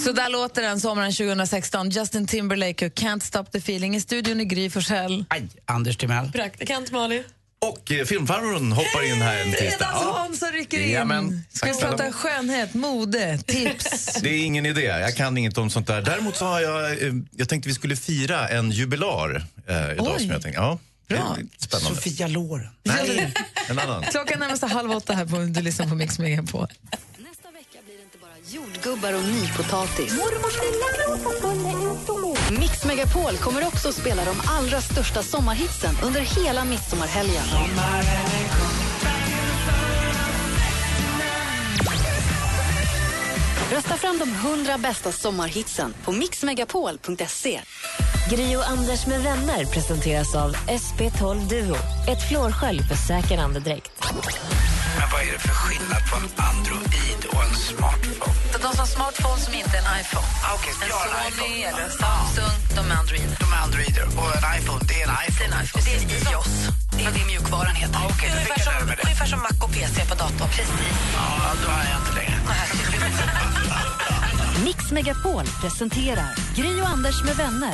Så där låter den sommaren 2016. Justin Timberlake och Can't Stop The Feeling. I studion i Gry Forssell. Anders Timell. Praktikant Malin. Och eh, filmfarbrorn hoppar in här en tisdag. Fredags-Hans rycker in. Jajamän. Ska vi Tack snälla. prata skönhet, mode, tips? Det är ingen idé, jag kan inget om sånt där. Däremot så har jag, eh, jag tänkte vi skulle fira en jubilar eh, idag. Oj. Som jag tänkte, ja, Bra. spännande. Sofia Loren. Nej, en annan. Klockan närmar sig halv åtta här på du lyssnar på Mix Megapol. Nästa vecka blir det inte bara jordgubbar och nypotatis. Mix Megapol kommer också att spela de allra största sommarhitsen under hela midsommarhelgen. Rösta fram de 100 bästa sommarhitsen på mixmegapol.se. Gri och Anders med vänner presenteras av SP12 Duo. Ett flårskölj för säker andedräkt. Men vad är det för skillnad på en Android och en smartphone? De som har smartphone som inte är en iPhone. Ah, okej, en jag har en Sony iPhone. eller en Samsung, de är Android. De är Androider och en iPhone, det är en iPhone. Det är iOS. Det är det mjukvaran heter. Ah, lära mig det. ungefär som Mac och PC på datorn. Precis. Ja, då är jag inte längre. Mix Megapol presenterar Gry och Anders med vänner.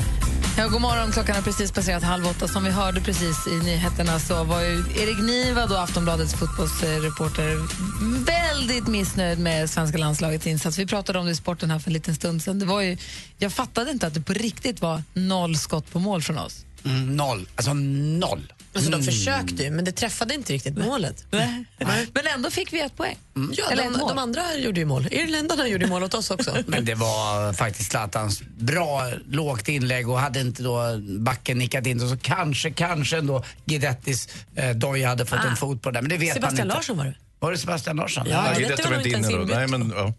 Ja, god morgon, klockan har precis passerat halv åtta. Som vi hörde precis i nyheterna så var ju Erik Niva, då Aftonbladets fotbollsreporter, väldigt missnöjd med svenska landslagets insats. Vi pratade om det i sporten här för en liten stund sedan. Det var ju, jag fattade inte att det på riktigt var noll skott på mål från oss. Mm, noll. Alltså noll. Alltså, Mm. de försökte ju, men det träffade inte riktigt målet. Men ändå fick vi ett poäng. Ja, Eller de, ett mål. de andra gjorde ju mål. Irländarna gjorde ju mål åt oss också. Men det var faktiskt Zlatans bra lågt inlägg och hade inte då backen nickat in så kanske, kanske ändå Guidettis eh, doja hade fått en fot på det. Men det vet man Sebastian inte. Larsson var det. Var det Sebastian Larsson? Ja, Nej, det det var inte inne ens då. Nej, inbytt. men, ja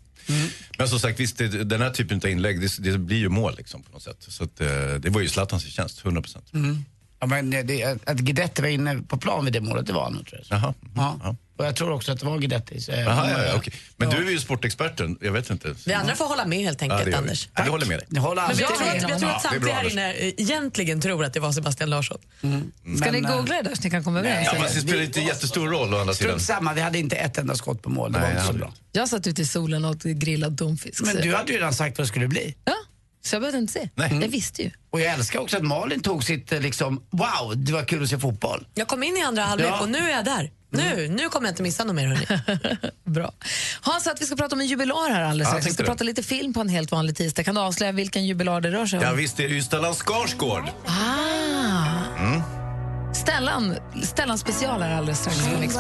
men som sagt, visst, det, den här typen av inlägg, det, det blir ju mål liksom, på något sätt. Så att, eh, det var ju Zlatans förtjänst, 100 procent. Mm. Ja, men det, att Guidetti var inne på plan vid det målet, det var han nog tror jag. Jaha. Ja. Och jag tror också att det var Guidetti. så, eh, Jaha, ja, ja, okej. Men du är ju sportexperten, jag vet inte. Vi andra får hålla med helt Ja, enkelt, det gör vi. Anders. Ja, vi håller med dig. Ni håller Men jag tror, med. att, jag tror att Ja, det är bra, samtliga här Anders. inne eh, egentligen tror att det var Sebastian Larsson. Ska Men, ni eh, googla det där så ni kan komma överens? Ja, fast det spelar inte jättestor roll å andra sidan. Strunt samma, vi hade inte ett enda skott på mål. Det var Nej, inte så det bra. Jag satt ute i solen och åt grillad domfisk. Men så- du hade ju redan sagt vad det skulle bli. Ja, så jag behövde inte se. Nej. Jag visste ju. Och jag älskar också att Malin tog sitt eh, liksom, wow, det var kul att se fotboll. Jag kom in i andra halvlek Ja. och nu är jag där. Nu, nu kommer jag inte missa något mer. Hörni. Bra. Hans, att vi ska prata om en jubilar här alldeles Ja, strax. Vi ska det. prata lite film på en helt vanlig tisdag. Kan du avslöja vilken jubilar det rör sig om? Ja, visst är det ju Stellan Skarsgård. Ah. Mm. Stellan, Stellan special här alldeles strax på Mix.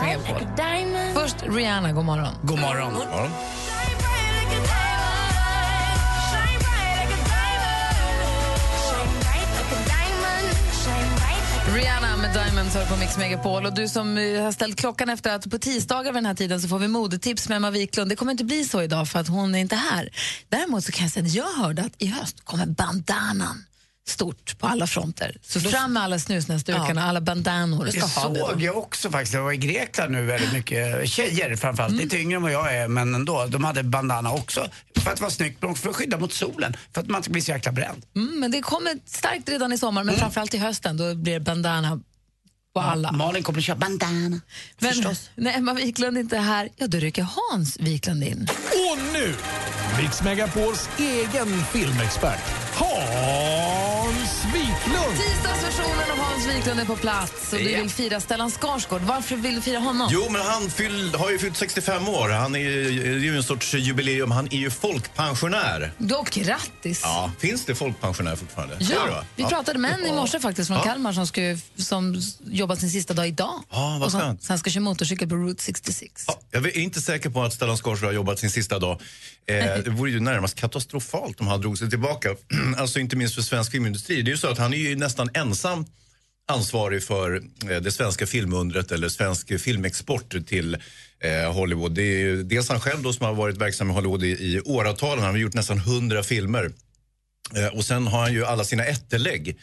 Först Rihanna, god morgon. God morgon. Ja. Rihanna med Diamonds hör på Mix Megapol. Och du som eh, har ställt klockan efter att på tisdagar vid den här tiden så får vi modetips med Emma Wiklund. Det kommer inte bli så idag för att hon är inte här. Däremot så kan jag säga att jag hörde att i höst kommer bandanan stort på alla fronter. Så fram med alla snusnäsdukarna, alla bandanor. Det såg jag också faktiskt. Jag var i Grekland nu väldigt mycket tjejer framförallt, Mm. lite yngre än vad jag är men ändå. De hade bandana också för att vara snyggt men också för att skydda mot solen. För att man inte blir så jäkla bränd. Mm, men det kommer starkt redan i sommar, men Mm. framförallt i hösten. Då blir det bandana på alla. Malin kommer att köra bandana. Men när Emma Wiklund inte är här, ja då rycker Hans Wiklund in. Och nu, Mix Megapols egen filmexpert, Hans Wiklund. Hans Wiklund är på plats och du Ja. vill fira Stellan Skarsgård. Varför vill du fira honom? Jo, men han fyll, har ju fyllt 65 år. Han är, ju- en sorts jubileum. Han är ju folkpensionär. Då, grattis! Ja, finns det folkpensionär fortfarande? Ja, va? vi Ja. pratade med en i morse faktiskt från Ja. Kalmar som, ska, som jobbar sin sista dag idag. Ja, vad och som, sen ska köra motorcykel på Route 66. Ja, jag är inte säker på att Stellan Skarsgård har jobbat sin sista dag. Eh, det vore ju närmast katastrofalt om han drog sig tillbaka. alltså inte minst för svensk filmindustri. Det är ju så att han är ju nästan ensam ansvarig för eh, det svenska filmundret eller svensk filmexport till eh, Hollywood. Det är dels han själv då som har varit verksam i Hollywood i, i åratal. Han har gjort nästan 100 filmer. Eh, och sen har han ju alla sina ättelägg.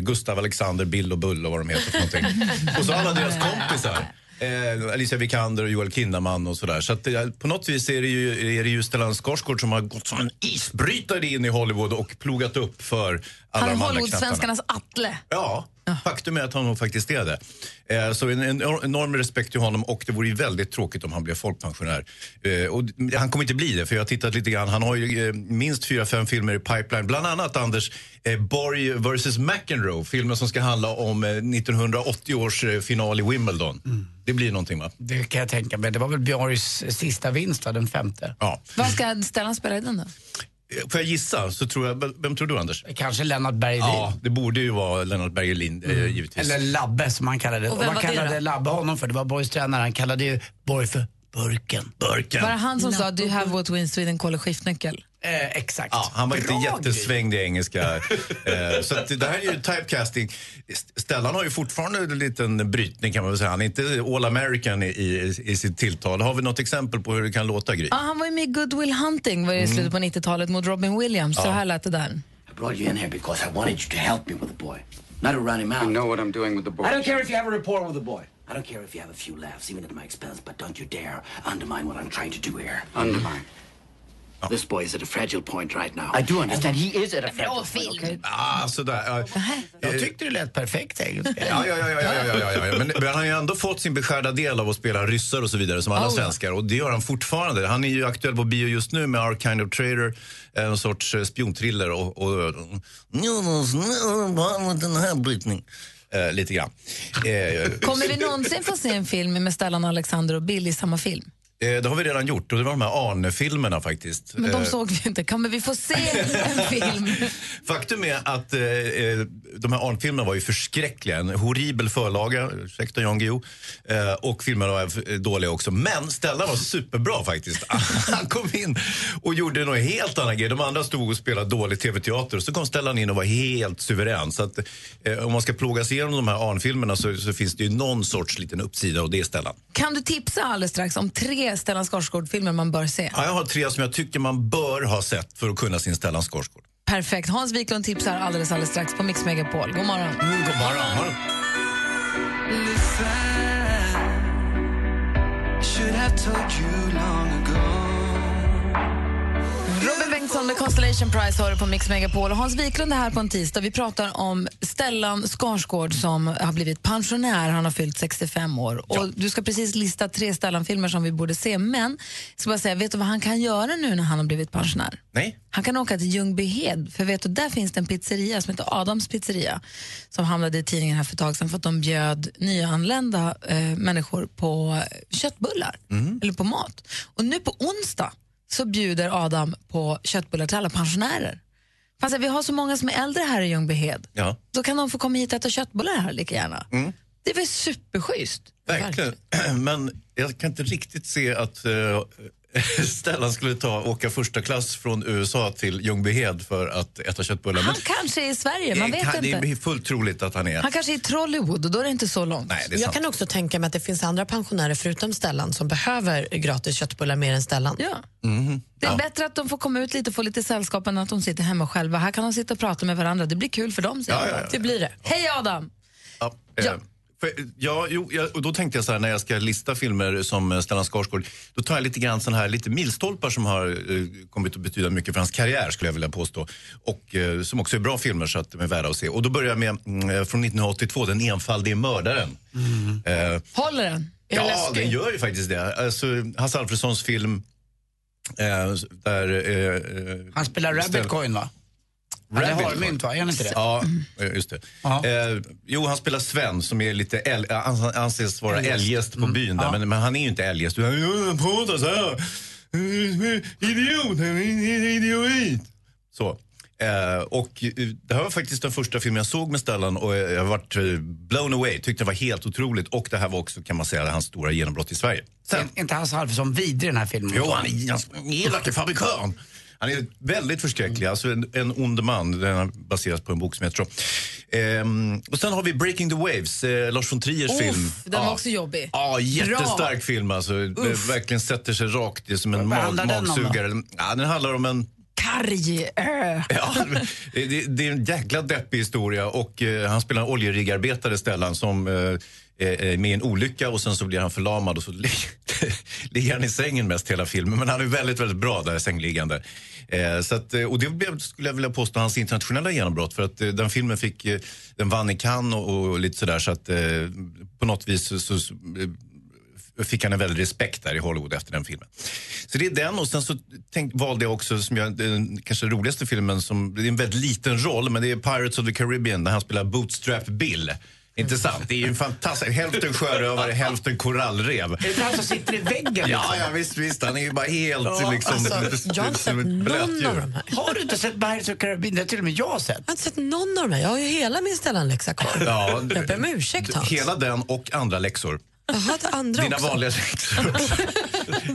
Gustav, Alexander, Bill och Bull och vad de heter för någonting. och så alla deras kompisar. Eh, Alicia Vikander och Joel Kinnaman och sådär. Så att, eh, på något vis är det ju, är det ju Stellan Skarsgård som har gått som en isbrytare in i Hollywood och plogat upp för alla Han är de andra knattarna. Hollywood-svenskarnas Atle. Ja, faktum är att han nog faktiskt är det. Eh, så en, en enorm respekt till honom och det vore ju väldigt tråkigt om han blev folkpensionär. Eh, och han kommer inte bli det för jag har tittat lite grann. Han har ju eh, minst fyra, fem filmer i pipeline. Bland annat Anders eh, Borg vs McEnroe. Filmen som ska handla om eh, 1980 års eh, final i Wimbledon. Det blir någonting va? Det kan jag tänka mig. Det var väl Björns sista vinst, va? den femte. Ja. Vad ska Stellan spela i den då? Eh, Får jag gissa så tror jag, vem tror du Anders? Kanske Lennart Bergelin. Ja, det borde ju vara Lennart Bergelin eh, givetvis. Eller Labbe som han kallade det. Och vem vad det kallade då? Labbe honom för? Det var Borgs tränare. Han kallade ju Borg för Burken. Burken. Var det han som sa Do you have what wins Sweden call a skiftnyckel? Eh, exakt. Ja, han var inte Bra jättesvängd i engelska. eh, så att det här är ju typecasting. St- Stellan har ju fortfarande en liten brytning kan man väl säga. Han är inte all American i, i, i sitt tilltal. Har vi något exempel på hur det kan låta, Gry? Ja, han var ju med i Good Will Hunting var det i Mm. slutet på 90-talet mot Robin Williams. Så här lät det där. I brought you in here because I wanted you to help me with the boy, not to run him out. I know what I'm doing with the boy. I don't care if you have a rapport with the boy. I don't care if you have a few laughs, even at my expense, but don't you dare undermine what I'm trying to do here. Undermine? This boy is at a fragile point right now. I do understand. He is at a fragile point, okay? Ah, sådär. Ja. Jag tyckte det lät perfekt engelska. Ja, ja, ja, ja, ja, ja, ja, ja. Men, men han har ju ändå fått sin beskärda del av att spela ryssar och så vidare som alla Oh, svenskar och det gör han fortfarande. Han är ju aktuell på bio just nu med Our Kind of Traitor, en sorts eh, spionthriller och... och den här brytning. Eh, lite grann. Eh, Kommer vi någonsin få se en film med Stellan, Alexander och Bill i samma film? Eh, det har vi redan gjort och det var de här Arne-filmerna faktiskt. Men de Eh, såg vi inte. Kommer vi få se en film? Faktum är att eh, de här Arne-filmerna var ju förskräckliga. En horribel förlaga, ursäkta Jan Guillou. Eh, och filmerna var dåliga också. Men Stellan var superbra faktiskt. Han kom in och gjorde något helt annat grej. De andra stod och spelade dålig tv-teater. Så kom Stellan in och var helt suverän. Så att, eh, om man ska plåga sig igenom de här Arne-filmerna så, så finns det ju någon sorts liten uppsida och det är Stellan. Kan du tipsa alldeles strax om tre Stellan Skarsgård-filmer man bör se? Ja, jag har tre som jag tycker man bör ha sett för att kunna sin Stellan Skarsgård. Perfekt. Hans Wiklund tipsar alldeles, alldeles strax på Mix Megapol. God morgon. god morgon. Should have Bengtsson med Constellation Prize har du på Mix Megapol. Och Hans Wiklund är här på en tisdag. Vi pratar om Stellan Skarsgård som har blivit pensionär. Han har fyllt 65 år. Och Du ska precis lista tre Stellan-filmer som vi borde se. Men ska bara säga, vet du vad han kan göra nu när han har blivit pensionär? Nej. Han kan åka till Ljungbyhed, för vet du, där finns det en pizzeria som heter Adams pizzeria som hamnade i tidningen här för ett tag sedan för att de bjöd nyanlända eh, människor på köttbullar, eller på mat. Och nu på onsdag så bjuder Adam på köttbullar till alla pensionärer. Fast vi har så många som är äldre här i Ljungbyhed. Ja. Då kan de få komma hit och äta köttbullar här lika gärna. Mm. Det var superschysst. Verkligen. Men jag kan inte riktigt se att eh, Stellan skulle ta, åka första klass från USA till Ljungbyhed för att äta köttbullar. Han kanske är i Sverige, man det, vet kan, det inte. är fullt troligt att han är. Han kanske är i Trollywood och då är det inte så långt. Nej, det är Jag sant. kan också tänka mig att det finns andra pensionärer förutom Stellan som behöver gratis köttbullar mer än Stellan. Ja. Mhm. Det är Ja. bättre att de får komma ut lite och få lite sällskap än att de sitter hemma själva. Här kan de sitta och prata med varandra. Det blir kul för dem. Ja, ja, ja. Det blir det. Hej Adam! Ja, eh, ja, jo, jag, och då tänkte jag så här, när jag ska lista filmer som Stellan Skarsgård, då tar jag lite grann sån här lite milstolpar som har eh, kommit att betyda mycket för hans karriär skulle jag vilja påstå. Och eh, som också är bra filmer så att de är värda att se. Och då börjar jag med mm, eh, från 1982, Den enfaldige mördaren. Eh, Håller den? Är Ja, läskigt? den gör ju faktiskt det. Alltså, Hasse Alfredsons film eh, där... Eh, Han spelar Ställ- Rabbit Coin va? Ja, det har mynt va? Är han inte det? Ja, eh, just det. Eh, jo, han spelar Sven som är lite äl- han anses vara Eljest. på Mm, byn där, men, men han är ju inte eljest. Han "Jag pratar så här. Idiot, idiot. Så. Eh, och eh, det här var faktiskt den första filmen jag såg med Stellan och jag har varit eh, blown away. Tyckte det var helt otroligt och det här var också kan man säga hans stora genombrott i Sverige. Är inte Hasse Alfredson vidrig i den här filmen? Jo, han är han är elake fabrikörn. Han är väldigt förskräcklig, alltså en, en ond man. Den baseras på en bok som heter så. Ehm, och sen har vi Breaking the Waves, eh, Lars von Triers Uff, film. den var Ja. också jobbig. Ja, jättestark Bra. film alltså. Uff. verkligen sätter sig rakt är som en mag, handlar den magsugare. Ja, den handlar om en Karg. Äh. Ja, det, det- är en jäkla deppig historia och eh, han spelar en oljeriggarbetare Stellan som eh, Eh, eh, med en olycka och sen så blir han förlamad och så li- ligger han i sängen mest hela filmen. Men han är väldigt, väldigt bra där sängliggande. Eh, så att, eh, och det blev, skulle jag vilja påstå hans internationella genombrott för att eh, den filmen fick, eh, den vann i Cannes och, och lite sådär så att eh, på något vis så, så, så fick han en väldig respekt där i Hollywood efter den filmen. Så det är den och sen så tänk, valde jag också som jag, den kanske roligaste filmen som, det är en väldigt liten roll men det är Pirates of the Caribbean där han spelar Bootstrap Bill. Inte sant? Det är ju en fantastisk, hälften sjörövare, hälften korallrev. Är det han som sitter i väggen? Ja, liksom? ja visst, visst. Han är ju bara helt Ja, liksom... alltså, jag har inte sett någon blötdjur. av de här. Har du inte sett Pirates of Caribbean? Det har till och med jag sett. Jag har inte sett någon av de här. Jag har ju hela min Stellan-läxa kvar. Ja, Jag ber om ursäkt Hans. Hela den och andra läxor. Jaha, det andra Dina också. vanliga läxor.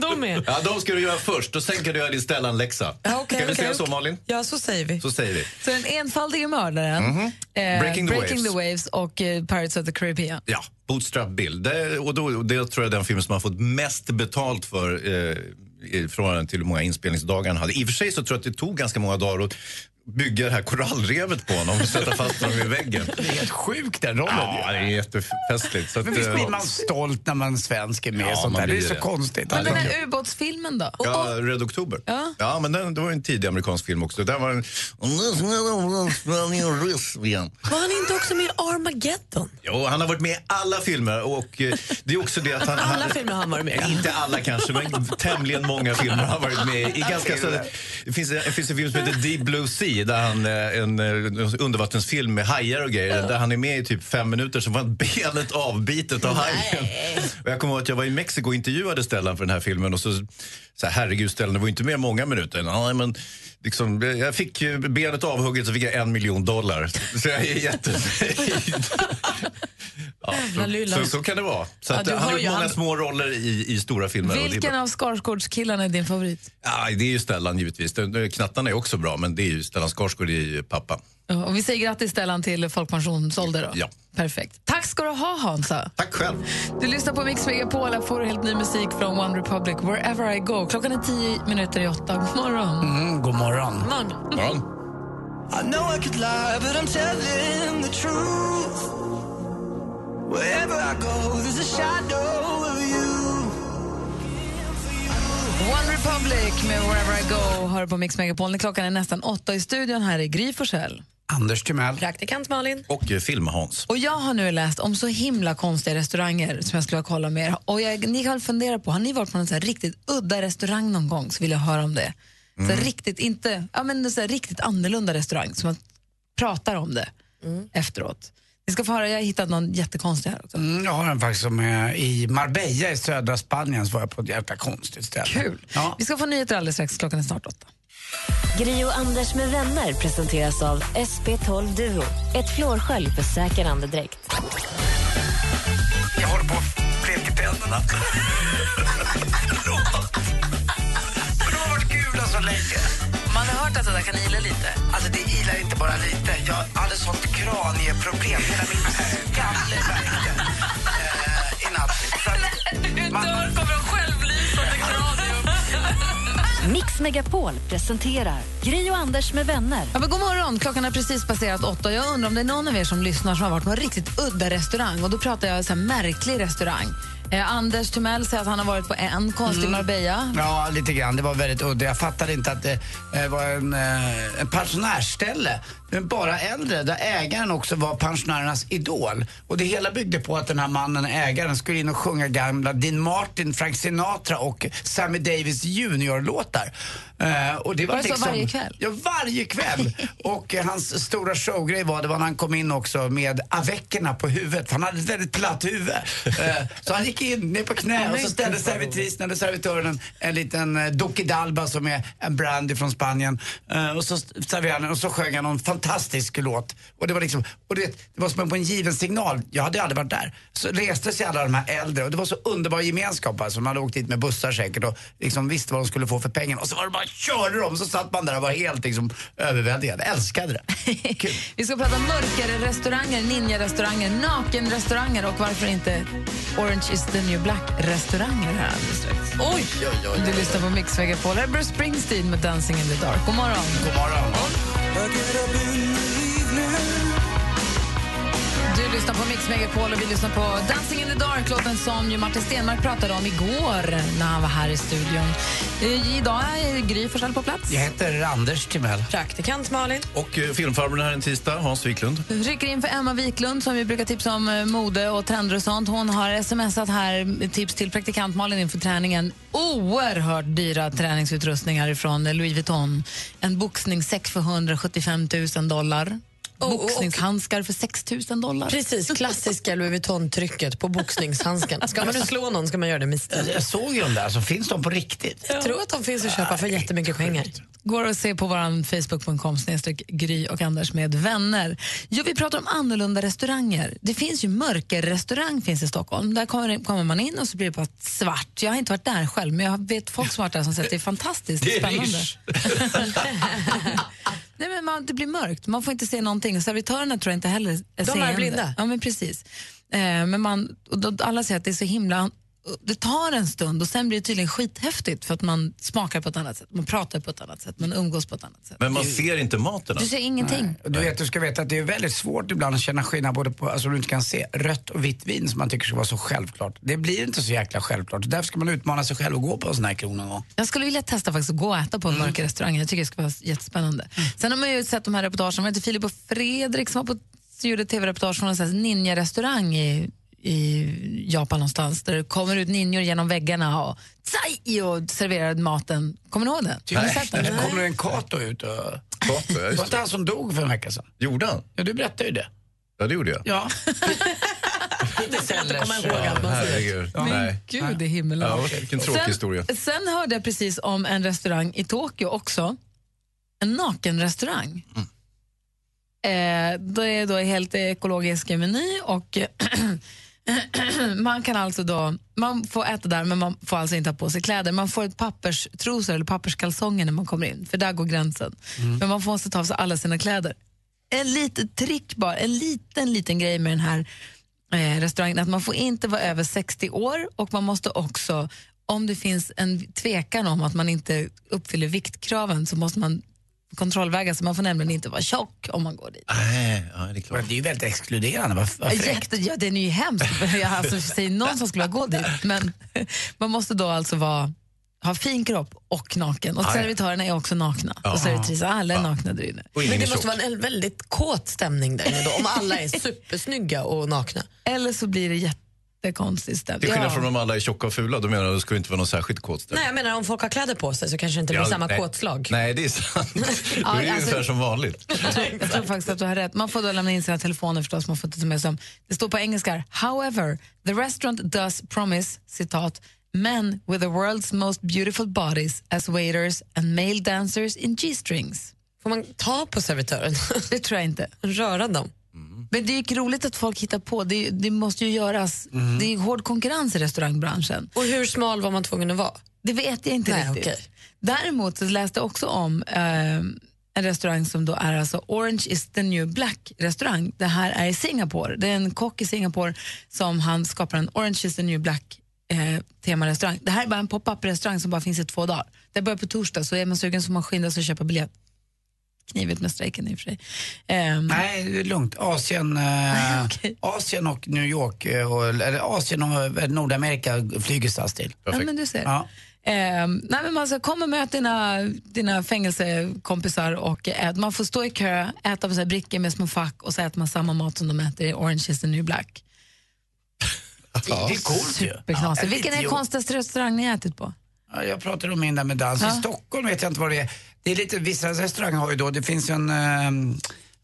De är. Ja, de ska du göra först och sen kan du göra din Stellan-läxa. Ja, okej, Ska vi säga så. Malin? Ja, så säger vi. Så säger vi. Så den enfaldige mördaren, Mhm. eh, Breaking the Breaking Waves. the Waves och eh, Pirates of the Caribbean. Ja, Bootstrap Bill. Det, och då, det tror jag är den film som har fått mest betalt för eh, i förhållande till hur många inspelningsdagar han hade. I och för sig så tror jag att det tog ganska många dagar att bygga det här korallrevet på honom och sätta fast honom i väggen. Det är helt sjukt den rollen. Ja, det är jättefestligt. Så att, Men visst blir eh, man stolt när man svensk är med Ja, sånt man där. Det är så det. konstigt. Men den här ubåtsfilmen då? Ja, Red Oktober. Ja. Ja, men den, det var ju en tidig amerikansk film också. Den var en... Var han inte också med i Armageddon? Jo, han har varit med i alla filmer och eh, det är också det att han... Alla han, filmer har han varit med i. Inte alla kanske, men tämligen många filmer har han varit med i. Ganska, så, det, finns, en- det finns en film som heter Deep Blue Sea, där han, eh, en, eh, undervattensfilm med hajar och grejer, där han är med i typ fem minuter så var benet avbitet av hajen. Och jag kommer ihåg att jag var i Mexiko och intervjuade Stellan för den här filmen och så, så här, herregud Stellan, det var inte med många minuter. Nej, men liksom, jag fick benet avhugget så fick jag en miljon dollar. Så jag är jättenöjd. Ja, så, så, kan det vara. Så Ja, han har gjort många han- små roller i, i stora filmer. och Vilken av Skarsgårdskillarna är din favorit? Ja, det är ju Stellan givetvis. Knattarna är också bra, men det är ju Stellan Skarsgård, är ju pappa. Och vi säger grattis Stellan till folkpensionsålder då. Ja. Perfekt. Tack ska du ha Hansa. Tack själv. Du lyssnar på Mix Megapol, här får du helt ny musik från One Republic, Wherever I Go. Klockan är tio minuter i åtta. God morgon. Mm, god morgon. God morgon. I know I could lie, but I'm telling the truth. Wherever I go, there's a shadow of you. One Republic med Wherever I Go hör på Mix Megapol. Klockan är nästan åtta i studion. Här är Gry Forssell. Anders Timell. Praktikant Malin. Och eh, Film-Hans. Och jag har nu läst om så himla konstiga restauranger som jag skulle vilja kolla med er. Och jag, ni kan fundera på, har ni varit på en så här riktigt udda restaurang någon gång så vill jag höra om det. Så här riktigt, inte, ja, men så här riktigt annorlunda restaurang som man pratar om det efteråt. Ni ska få höra, jag har hittat någon jättekonstig här också. Mm, jag har en faktiskt som är i Marbella i södra Spanien så var jag på ett jävla konstigt ställe. Kul. Ja. Vi ska få nyheter alldeles strax, klockan är snart åtta. Gri och Anders med vänner presenteras av SP12 Duo. Ett flårskölj för säker andedräkt. Jag håller på att bleka tänderna. mycket. Man har hört att det där kan ila lite. Alltså det ilar inte bara lite. Jag hade sånt kranieproblem. Hela min skalle värkte eh, i natt. Du dör, kommer en självlysande kranium. Mix Megapol presenterar Gri och Anders med vänner. Ja, men god morgon, klockan har precis passerat åtta. Jag undrar om det är någon av er som lyssnar som har varit på en riktigt udda restaurang. Och Då pratar jag så här märklig restaurang. Eh, Anders Timell säger att han har varit på en konstig Mm. Marbella. Ja, lite grann. Det var väldigt udda. Jag fattade inte att det eh, var en, eh, en pensionärsställe. Men bara äldre, där ägaren också var pensionärernas idol. Och det hela byggde på att den här mannen, ägaren, skulle in och sjunga gamla Dean Martin, Frank Sinatra och Sammy Davis Junior-låtar. Eh, och det var, Var det så liksom, varje kväll? Ja, varje kväll. och eh, hans stora showgrej var, det var när han kom in också med avekerna på huvudet. Han hade ett väldigt platt huvud. Eh, så han gick in ner på knä och så ställde servitrisen eller servitören en, en liten eh, Doki Dalba som är en brandy från Spanien. Och så serverade han och så sjöng han någon fantastisk låt. Och det var liksom, och det, det var som på en given signal. Jag hade aldrig varit där. Så reste sig alla de här äldre och det var så underbar gemenskap. Alltså, de hade åkt dit med bussar säkert och liksom visste vad de skulle få för pengarna. Och så var det bara körde de så satt man där och var helt liksom överväldigad. Älskade det. Vi ska prata mörkare restauranger, ninja-restauranger, nakenrestauranger och varför inte Orange is the new black-restauranger här alldeles strax. Oj, oj, oj. Du lyssnar på Mix Megapol. Här är Bruce Springsteen med Dancing in the dark. God morgon. God morgon. I get up in the Du lyssnar på Mix Megapol och vi lyssnar på Dancing in the dark, låten som ju Martin Stenmark pratade om igår när han var här i studion. Eh, Idag är Gry Forssell på plats. Jag heter Anders Timell. Praktikant Malin. Och eh, filmfarbrorn här en tisdag, Hans Wiklund. Vi rycker in för Emma Wiklund som vi brukar tipsa om eh, mode och trender och sånt. Hon har smsat här tips till praktikant Malin inför träningen. Oerhört dyra träningsutrustningar från Louis Vuitton. En boxningssäck för 175 000 dollar. Boxningshandskar för 6 000 dollar. Precis, klassiska Louis Vuitton-trycket på boxningshandsken. Ska man nu slå någon ska man göra det med stil. Jag såg ju de där, så finns de på riktigt? Jag tror att de finns att köpa för jättemycket pengar. Går att se på vår facebook.com Gry och Anders med vänner. Jo, vi pratar om annorlunda restauranger. Det finns ju mörkerrestaurang finns i Stockholm. Där kommer, man in och så blir det bara svart. Jag har inte varit där själv, men jag vet folk som har varit där som säger att det är fantastiskt Det är spännande. Nej, men man, det blir mörkt, man får inte se någonting. Servitörerna tror jag inte heller är är seende. blinda. Ja, men precis. Eh, men man, och då, alla säger att det är så himla... Det tar en stund och sen blir det tydligen skithäftigt för att man smakar på ett annat sätt, man pratar på ett annat sätt, man umgås på ett annat sätt. Men man ser inte maten. Du ser ingenting. Och Du, vet, du ska veta att det är väldigt svårt ibland att känna skillnad både på, alltså du inte kan se rött och vitt vin som man tycker ska vara så självklart. Det blir inte så jäkla självklart. Därför ska man utmana sig själv och gå på en sån här krog någon gång. Jag skulle vilja testa faktiskt att gå och äta på en mörk restaurang. Jag tycker det ska vara jättespännande. Sen har man ju sett de här reportagen. Man heter Filip och Fredrik som, var på, gjorde tv-reportage från en ninja-restaurang i, i Japan någonstans. Där det kommer ut ninjor genom väggarna och, tsai, och serverar maten. Kommer ni ihåg det? Har ni sett den? Där kommer en Kato ut och... Kato, ja, Det var just inte det. han som dog för en vecka sedan? Gjorde han? Ja, du berättade ju det. Ja, det gjorde jag. Ja. Peter Sellers. Ja, herregud. Men Nej. gud i himlen. Ja, vilken tråkig historia. Sen hörde jag precis om en restaurang i Tokyo också. En nakenrestaurang. Eh, det är då helt ekologisk meny och man kan alltså då, man får äta där men man får alltså inte ha på sig kläder. Man får ett papperstrosor eller papperskalsonger när man kommer in, för där går gränsen. Men man får måste ta av sig alla sina kläder. En litet trick bara, en liten, liten grej med den här eh, restaurangen, att man får inte vara över 60 år och man måste också, om det finns en tvekan om att man inte uppfyller viktkraven så måste man kontrollväga, så man får nämligen inte vara tjock om man går dit. Nej, ja, det är klart. Det är ju väldigt exkluderande. Vad, vad. Jätte, ja, den är ju hemskt. Jag alltså, säger någon som skulle gå dit. Men man måste då alltså vara, ha fin kropp och naken. Och ja. servitörerna är också nakna. Ja. Och servitriserna, alla är nakna där inne. Men det måste vara en väldigt kåt stämning där inne då, om alla är supersnygga och nakna. Eller så blir det jättekonstig stämning. Till skillnad Ja. från om alla är tjocka och fula, då menar jag att det ska inte vara någon särskilt kåt stämning. Nej, jag menar om folk har kläder på sig så kanske det inte blir Ja, samma nej. kåtslag. Nej, det är sant. Då Ja, är det alltså- ungefär som vanligt. Jag tror, faktiskt att du har rätt. Man får då lämna in sina telefoner förstås. Man får med sig dem. Det står på engelska här, However, the restaurant does promise, citat, men with the world's most beautiful bodies as waiters and male dancers in G-strings. Får man ta på servitören? Det tror jag inte. Röra dem? Men det är ju roligt att folk hittar på. Det, det måste ju göras. Det är hård konkurrens i restaurangbranschen. Och hur smal var man tvungen att vara? Det vet jag inte Nej, riktigt. okej. Däremot så läste jag också om eh, en restaurang som då är alltså Orange is the new black restaurang. Det här är i Singapore. Det är en kock i Singapore som han skapar en Orange is the new black eh, temarestaurang. Det här är bara en pop-up restaurang som bara finns i två dagar. Det börjar på torsdag så är man sugen så man skynda sig och köpa biljett. Knivigt med strejken i och för sig. Ehm, Nej, det är lugnt. Asien, eh, Asien och New York, eh, och, eller Asien och eh, Nordamerika flyger SAS till. Ja, men du ser. Ja. Ehm, nej, men man ska komma och möta dina, dina fängelsekompisar och ät. Man får stå i kö, äta på så brickor med små fack och så äter man samma mat som de äter i Orange is the new black. Det är coolt ju. Ja, Vilken är den konstigaste restaurang ni ätit på? Ja, jag pratade om där med dans. Ja. I Stockholm vet jag inte vad det är. Det är lite, vissa restauranger har ju då, det finns ju en, eh,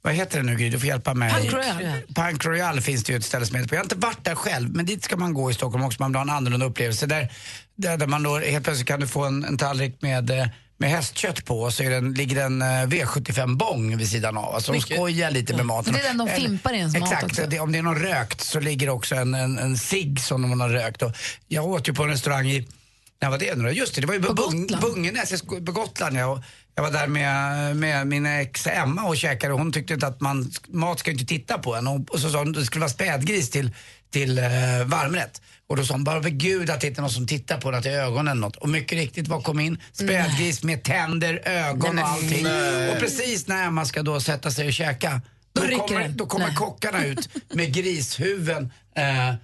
vad heter det nu Gry, du får hjälpa mig. Punk Royal. Punk Royal finns det ju ett ställe som heter på. Jag har inte varit där själv, men dit ska man gå i Stockholm också. Man vill ha en annorlunda upplevelse. Där, där, där man då helt plötsligt kan du få en, en tallrik med eh, med hästkött på och så är det en, ligger det en eh, V75-bång vid sidan av. Alltså de skojar lite med maten. Det är den de fimpar i ens mat Exakt, också. det, om det är någon rökt så ligger också en, en, en cigg som de har rökt. Och jag åt ju på en restaurang i, när var det nu? Just det, det var ju på Bung, Bungenäs jag sko- på Gotland. Jag, jag var där med, med min ex Emma och käkade och hon tyckte inte att man, mat ska inte titta på en. Och, och så sa hon att det skulle vara spädgris till, till eh, varmrätt. Och då sa hon, bara för gud att det inte är någon som tittar på den till ögonen eller något. Och mycket riktigt, vad kom in? Spädgris med tänder, ögon och allting. Och precis när Emma ska då sätta sig och käka, då, rycker kommer, då kommer kockarna ut med grishuven eh,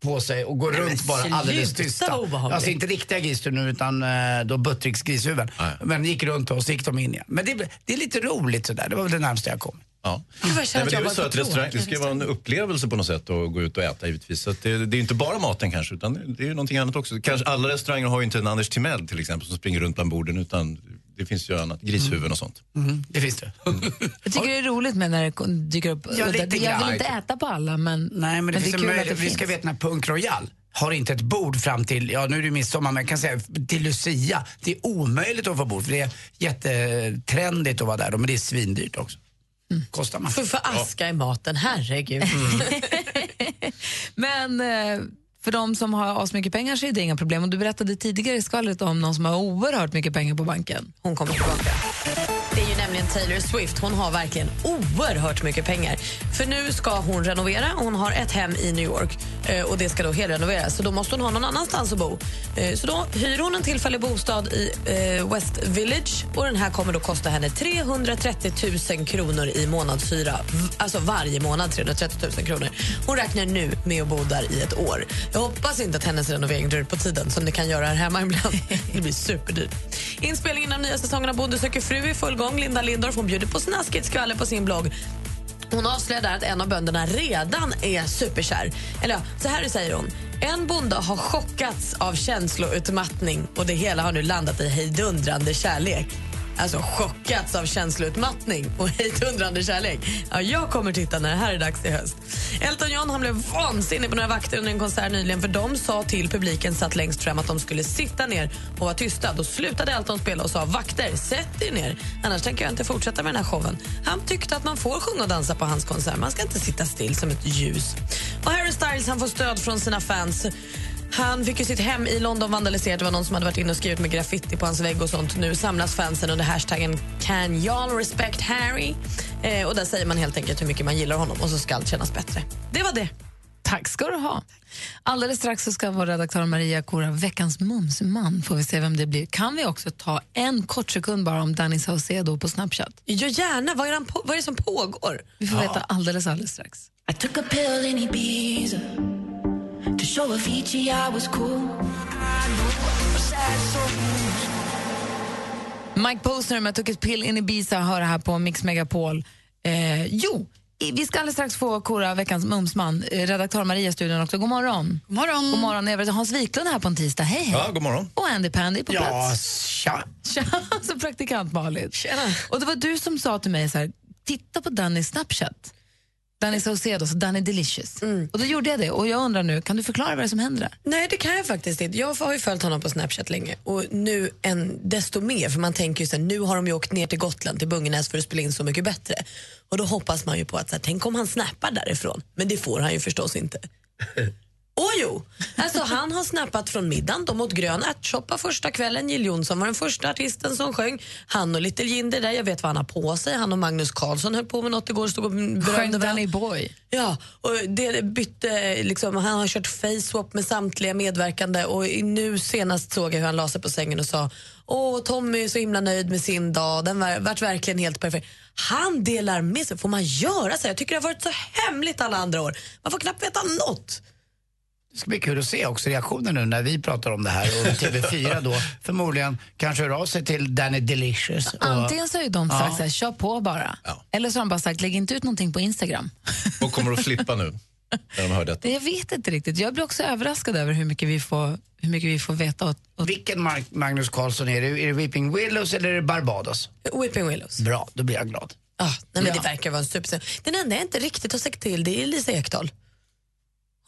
på sig och går Nej, runt bara alldeles tysta. obehagligt. Alltså inte riktiga grisar nu utan eh, då Buttricks grishuven. Men gick runt och så gick de in igen. Men det, det är lite roligt sådär, det var väl det närmaste jag kom. Ja. Nej, men det är så att restaurang, ska ju vara en upplevelse på något sätt att gå ut och äta givetvis. Så det, det är inte bara maten kanske, utan det är ju någonting annat också. Kanske alla restauranger har ju inte en Anders Timell till exempel som springer runt bland borden utan det finns ju annat, grishuvuden och sånt. Mm, det finns det. Jag tycker det är roligt med när det dyker upp. Ja, lite jag vill inte äta på alla men, Nej, men det finns är en kul att det. Vi finns. ska veta att Punk Royal har inte ett bord fram till, ja nu är det ju midsommar, men jag kan säga till Lucia. Det är omöjligt att få bord för det är jättetrendigt att vara där, men det är svindyrt också. Kostar massor. För, för aska i maten, herregud. Men eh, för de som har asmycket pengar så är det inga problem. Och du berättade tidigare i skvallret om någon som har oerhört mycket pengar på banken. Hon kommer tillbaka. Det är ju nämligen Taylor Swift. Hon har verkligen oerhört mycket pengar. För nu ska hon renovera. Hon har ett hem i New York eh, och det ska då helrenoveras. Så då måste hon ha någon annanstans att bo. Eh, så då hyr hon en tillfällig bostad i eh, West Village och den här kommer då kosta henne 330 000 kronor i månadshyra. Alltså varje månad 330 000 kronor. Hon räknar nu med att bo där i ett år. Jag hoppas inte att hennes renovering drar ut på tiden som det kan göra här hemma ibland. Det blir superdyrt. Inspelningen av nya säsongen av Bonde söker fru är i full gång. Linda Lindorff hon bjuder på snaskigt skvaller på sin blogg. Hon avslöjar där att en av bönderna redan är superkär. Eller ja, så här säger hon. En bonde har chockats av känsloutmattning och det hela har nu landat i hejdundrande kärlek. Alltså chockats av känsloutmattning och hejdundrande kärlek. Ja, jag kommer titta när det här är dags i höst. Elton John han blev vansinnig på några vakter under en konsert nyligen för de sa till publiken satt längst fram att de skulle sitta ner och vara tysta. Då slutade Elton spela och sa vakter, sätt er ner. Annars tänker jag inte fortsätta med den här showen. Han tyckte att man får sjunga och dansa på hans konsert. Man ska inte sitta still som ett ljus. Och Harry Styles han får stöd från sina fans. Han fick ju sitt hem i London vandaliserat. Det var någon som hade varit inne och skrivit med graffiti på hans vägg och sånt. Nu samlas fansen under hashtaggen Can y'all respect Harry? Eh, och där säger man helt enkelt hur mycket man gillar honom och så ska allt kännas bättre. Det var det. Tack ska du ha. Alldeles strax så ska vår redaktör Maria kora veckans mumsman. Får vi se vem det blir. Kan vi också ta en kort sekund bara om Danny Saucedo på Snapchat? Ja, gärna. Vad är, han på, vad är det som pågår? Vi får veta alldeles, alldeles strax. I took a pill in Ibiza to show Avicii I was cool. Mike Posner med Took ett pill in Ibiza hör här på Mix Megapol. Eh, jo, vi ska alldeles strax få kora veckans mumsman. Eh, redaktör Maria i studion också. God morgon. God morgon. God morgon. Hans Wiklund är här på en tisdag. Hej, hej. Ja, god morgon. Och Andy Pandy på Ja, plats. tja. Tja, så praktikant Malin. Och det var du som sa till mig så här, titta på Danny Snapchat. Danny Saucedo, så Danny Delicious. Och då gjorde jag det och jag undrar nu, kan du förklara vad det som händer där? Nej, det kan jag faktiskt inte. Jag har ju följt honom på Snapchat länge och nu en, desto mer, för man tänker ju så här, nu har de ju åkt ner till Gotland, till Bungenäs för att spela in Så mycket bättre. Och då hoppas man ju på att, så här, tänk om han snappar därifrån. Men det får han ju förstås inte. Åh jo! Alltså, han har snappat från middagen. De åt grön ärtsoppa första kvällen. Jill Johnson var den första artisten som sjöng. Han och Little Jinder där, jag vet vad han har på sig. Han och Magnus Carlsson höll på med något igår. Stod och Sjöng. Danny Boy. Ja, och det bytte, liksom, han har kört face-swap med samtliga medverkande och nu senast såg jag hur han la sig på sängen och sa Åh, Tommy är så himla nöjd med sin dag, den var, vart verkligen helt perfekt. Han delar med sig, får man göra så? Jag tycker det har varit så hemligt alla andra år. Man får knappt veta något. Det ska bli kul att se också reaktionen nu när vi pratar om det här och TV4 då förmodligen kanske hör av sig till Danny Delicious. Och, Antingen så har ju de sagt Ja. så här, kör på bara. Eller så har de bara sagt, lägg inte ut någonting på Instagram. Och kommer att slippa nu när de hör detta. Det- Jag vet inte riktigt. Jag blir också överraskad över hur mycket vi får, hur mycket vi får veta. Åt, åt... Vilken Mark- Magnus Carlsson är det? Är det Weeping Willows eller är det Barbados? Weeping Willows. Bra, då blir jag glad. Ah, nej, men Ja. Det verkar vara en superstar. Den enda jag inte riktigt har sagt till det är Lisa Ekdahl.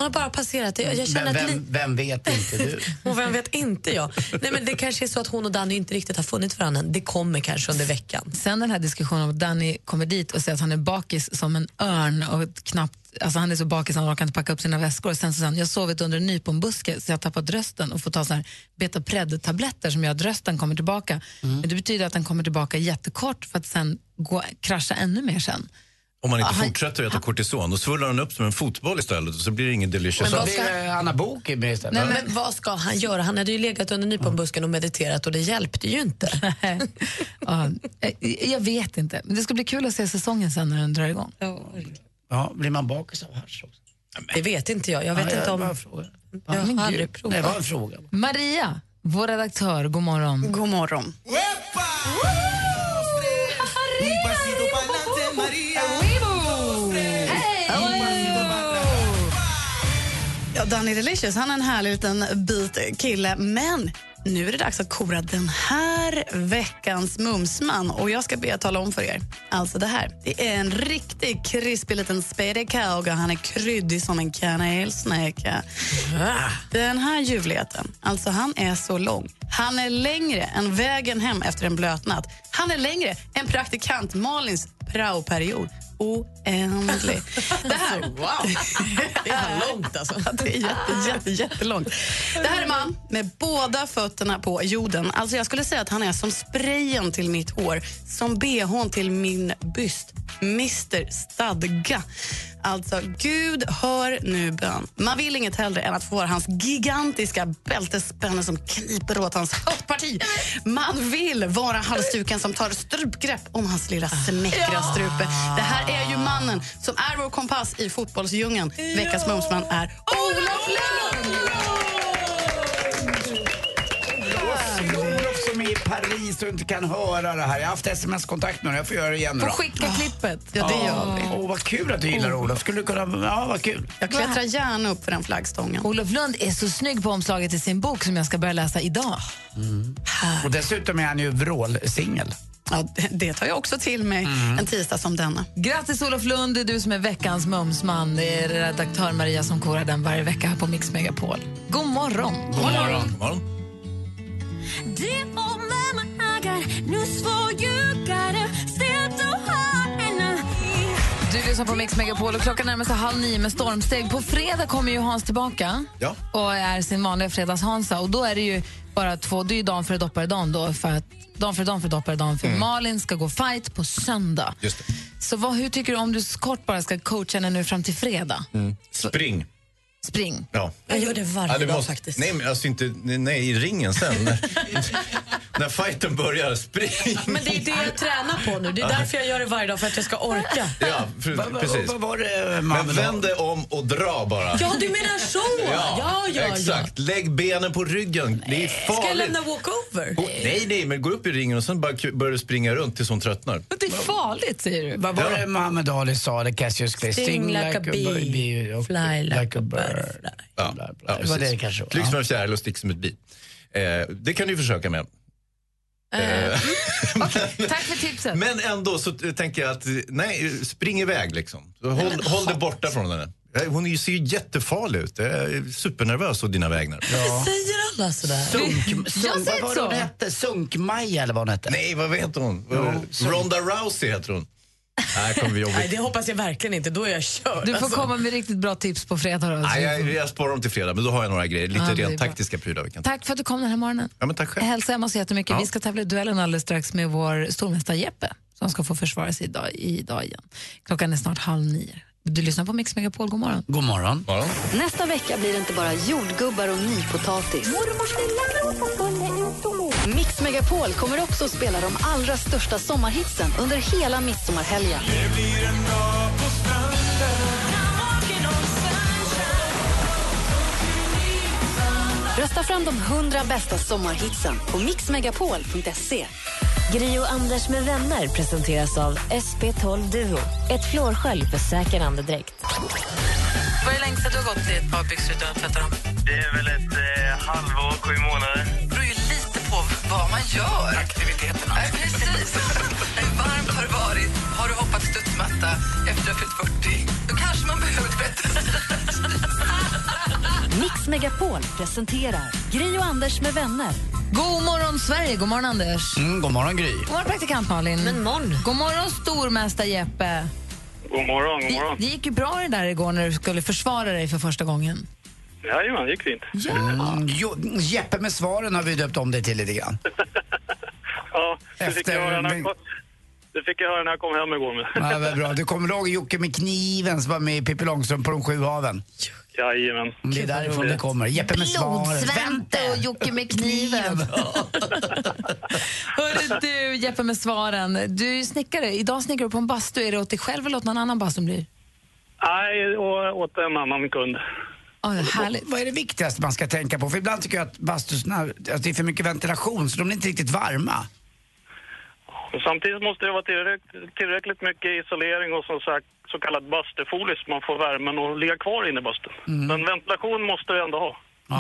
Hon har bara passerat. Jag, jag känner vem, vem, vem vet inte du? Och vem vet inte jag. Nej, men det kanske är så att hon och Danny inte riktigt har funnit varandra än. Det kommer kanske under veckan. Sen den här diskussionen om att Danny kommer dit och säger att han är bakis som en örn och knappt, alltså han är så bakis att han orkar inte packa upp sina väskor. Sen så han, jag sovit under en nyponbuske så jag har tappat rösten och får ta så här betapred-tabletter som gör att rösten kommer tillbaka. Men det betyder att den kommer tillbaka jättekort för att sen gå, krascha ännu mer sen. Om man inte Han- fortsätter äta kortison, då svullar den upp som en fotboll istället och så blir det ingen delicious. Så blir det Anna Bok med istället. Nej, men vad ska han göra? Han hade ju legat under nyponbusken och mediterat och det hjälpte ju inte. Ja, jag- vet inte, men det ska bli kul att se säsongen sen när den drar igång. Ja, blir man bakis av hasch också? Det vet inte jag. Jag vet Ja, inte jag om... har Men aldrig provat. Det var en fråga. Maria, vår redaktör, god morgon. God morgon. Ja, Danny Delicious, han är en härlig liten bit kille, men nu är det dags att kora den här veckans mumsman. Och jag ska be att tala om för er. Alltså det här, det är en riktig krispig liten spedekauga. Han är kryddig som en kanelsnäcka. Den här ljuvligheten, alltså han är så lång. Han är längre än vägen hem efter en blöt natt. Han är längre än praktikant Malins praoperiod. Oändlig. Det här... wow! Det är långt alltså. Det är jätte, jätte, jättelångt. Det här är man med båda fötterna på jorden. Alltså jag skulle säga att han är som sprayen till mitt hår, som bhn till min byst. Mr Stadga. Alltså, Gud hör nu bön. Man vill inget hellre än att få vara hans gigantiska bältespänne som kniper åt hans höftparti. Man vill vara halsduken som tar strupgrepp om hans lilla smäckra strupe. Det här är ju mannen som är vår kompass i fotbollsdjungeln. Veckans mumsman är Olof Lund! Paris och inte kan höra det här. Jag har haft sms-kontakt med honom, jag får göra det igen nu Får då. skicka klippet. Ja, det gör vi. Åh, vad kul att du gillar Olof. Skulle du kunna... Ja, vad kul. Jag klättrar gärna upp för den flaggstången. Olof Lund är så snygg på omslaget till sin bok som jag ska börja läsa idag. Och dessutom är han ju vrålsingel. Ja, det- det tar jag också till mig en tisdag som denna. Grattis Olof Lund, det är du som är veckans mumsman. Det är redaktör Maria som korar den varje vecka här på Mix Megapol. God morgon! God morgon. God morgon. Du lyssnar på Mix Megapol och klockan närmar sig halv nio med stormsteg. På fredag kommer ju Hans tillbaka Ja. och är sin vanliga fredagshansa. Och då är det ju bara två, det är ju dagen före dopparedagen då för att dagen före dagen för dopparedagen för Malin ska gå fight på söndag. Just det. Så vad, hur tycker du om du kort bara ska coacha henne nu fram till fredag? Spring. Spring. Ja. Jag gör det varje Ja, det dag måste- faktiskt. Nej, men alltså inte nej, i ringen sen. när, när fighten börjar, spring. Men det är det jag tränar på nu. Det är därför jag gör det varje dag, för att jag ska orka. Ja, för, Vad- vad- precis. vad var det, Men man- vänd dig om och dra bara. Ja, du menar så! Ja, ja, ja. exakt. Lägg benen på ryggen. Det är farligt. Ska jag lämna walkover? Gå- nej, nej, men gå upp i ringen och sen bara börjar du springa runt tills hon tröttnar. Det är farligt, säger du. Vad var Ja. det Muhammad Ali sa, eller Cassius Clay? Sting like a bee, och fly like a bird. Ja, Bla, ja, bla. Det var precis. det kanske var. Flyg som Ja. en fjäril och stick som ett bi. Eh, det kan du försöka med. Eh, Tack för tipset. Men ändå så tänker jag att, nej, spring iväg liksom. Så Håll, håll dig borta från henne. Eh, Hon är ju- ser ju jättefarlig ut. Jag är supernervös å dina vägnar. Säger alla sådär? Sunk, Jag sunk, vad säger var så. hon hette? Sunk-Maja eller vad hon hette? Nej, vad heter hon? Ja, så- Ronda Rousey heter hon. Nej, det kommer bli jobbigt. Nej, det hoppas jag verkligen inte. Då är jag körd. Du får alltså. komma med riktigt bra tips på fredag. Då, Nej, jag, jag sparar dem till fredag, men då har jag några grejer. Lite Ja, rent taktiska prylar kan. Tack för att du kom den här morgonen. Ja, men tack själv. Hälsa Emma så jättemycket. Ja. Vi ska tävla i duellen alldeles strax med vår stormästare Jeppe som ska få försvara sig idag, idag igen. Klockan är snart halv nio. Du lyssnar på Mix Megapol. God morgon. God morgon. Nästa vecka blir det inte bara jordgubbar och nypotatis. Mix Megapol kommer också att spela de allra största sommarhitsen under hela midsommarhelgen. Rösta fram de 100 bästa sommarhitsen på mixmegapol.se. Gri och Anders med vänner presenteras av SP12 Duo. Ett flårskölj för säker andedräkt. Vad är det längsta du har gått i ett par byxor utan att tvätta dem? Det är väl ett eh, halvår, sju månader. Det på vad man gör. Aktiviteterna. Nej, precis. Hur varmt har det varit? Har du hoppat studsmatta efter att har fyllt 40? Då kanske man behöver tvätta. Mix Megapol presenterar Gri och Anders med vänner. God morgon, Sverige. God morgon, Anders. Mm, god morgon, Gry. God morgon, praktikant Malin. Men morgon. God morgon, stormästare Jeppe. God morgon, god Det, morgon. det gick ju bra det där igår när du skulle försvara dig för första gången. Jajamän, det gick fint. Mm, jo, Jeppe med svaren har vi döpt om det till lite grann. Ja, det fick, Efter- jag höra när jag kom, det fick jag höra när jag kom hem igår. Med. Ja, vad bra. Du kommer ihåg Jocke med kniven som var med i Pippi Långstrump på de sju haven? Jajamän. Det är därifrån det kommer. Jeppe med svaren. Blodsvante och Jocke med kniven. Hörru du, Jeppe med svaren. Du är snickare. Idag snickrar du på en bastu. Är det åt dig själv eller åt någon annan bastu blir? Nej, och åt en annan kund. Oh, härligt. Vad är det viktigaste man ska tänka på? För ibland tycker jag att bastusarna, att det är för mycket ventilation så de är inte riktigt varma. Samtidigt måste det vara tillräckligt, tillräckligt mycket isolering och som sagt så kallad bastufolie så man får värmen att ligga kvar inne i bastun. Men ventilation måste vi ändå ha.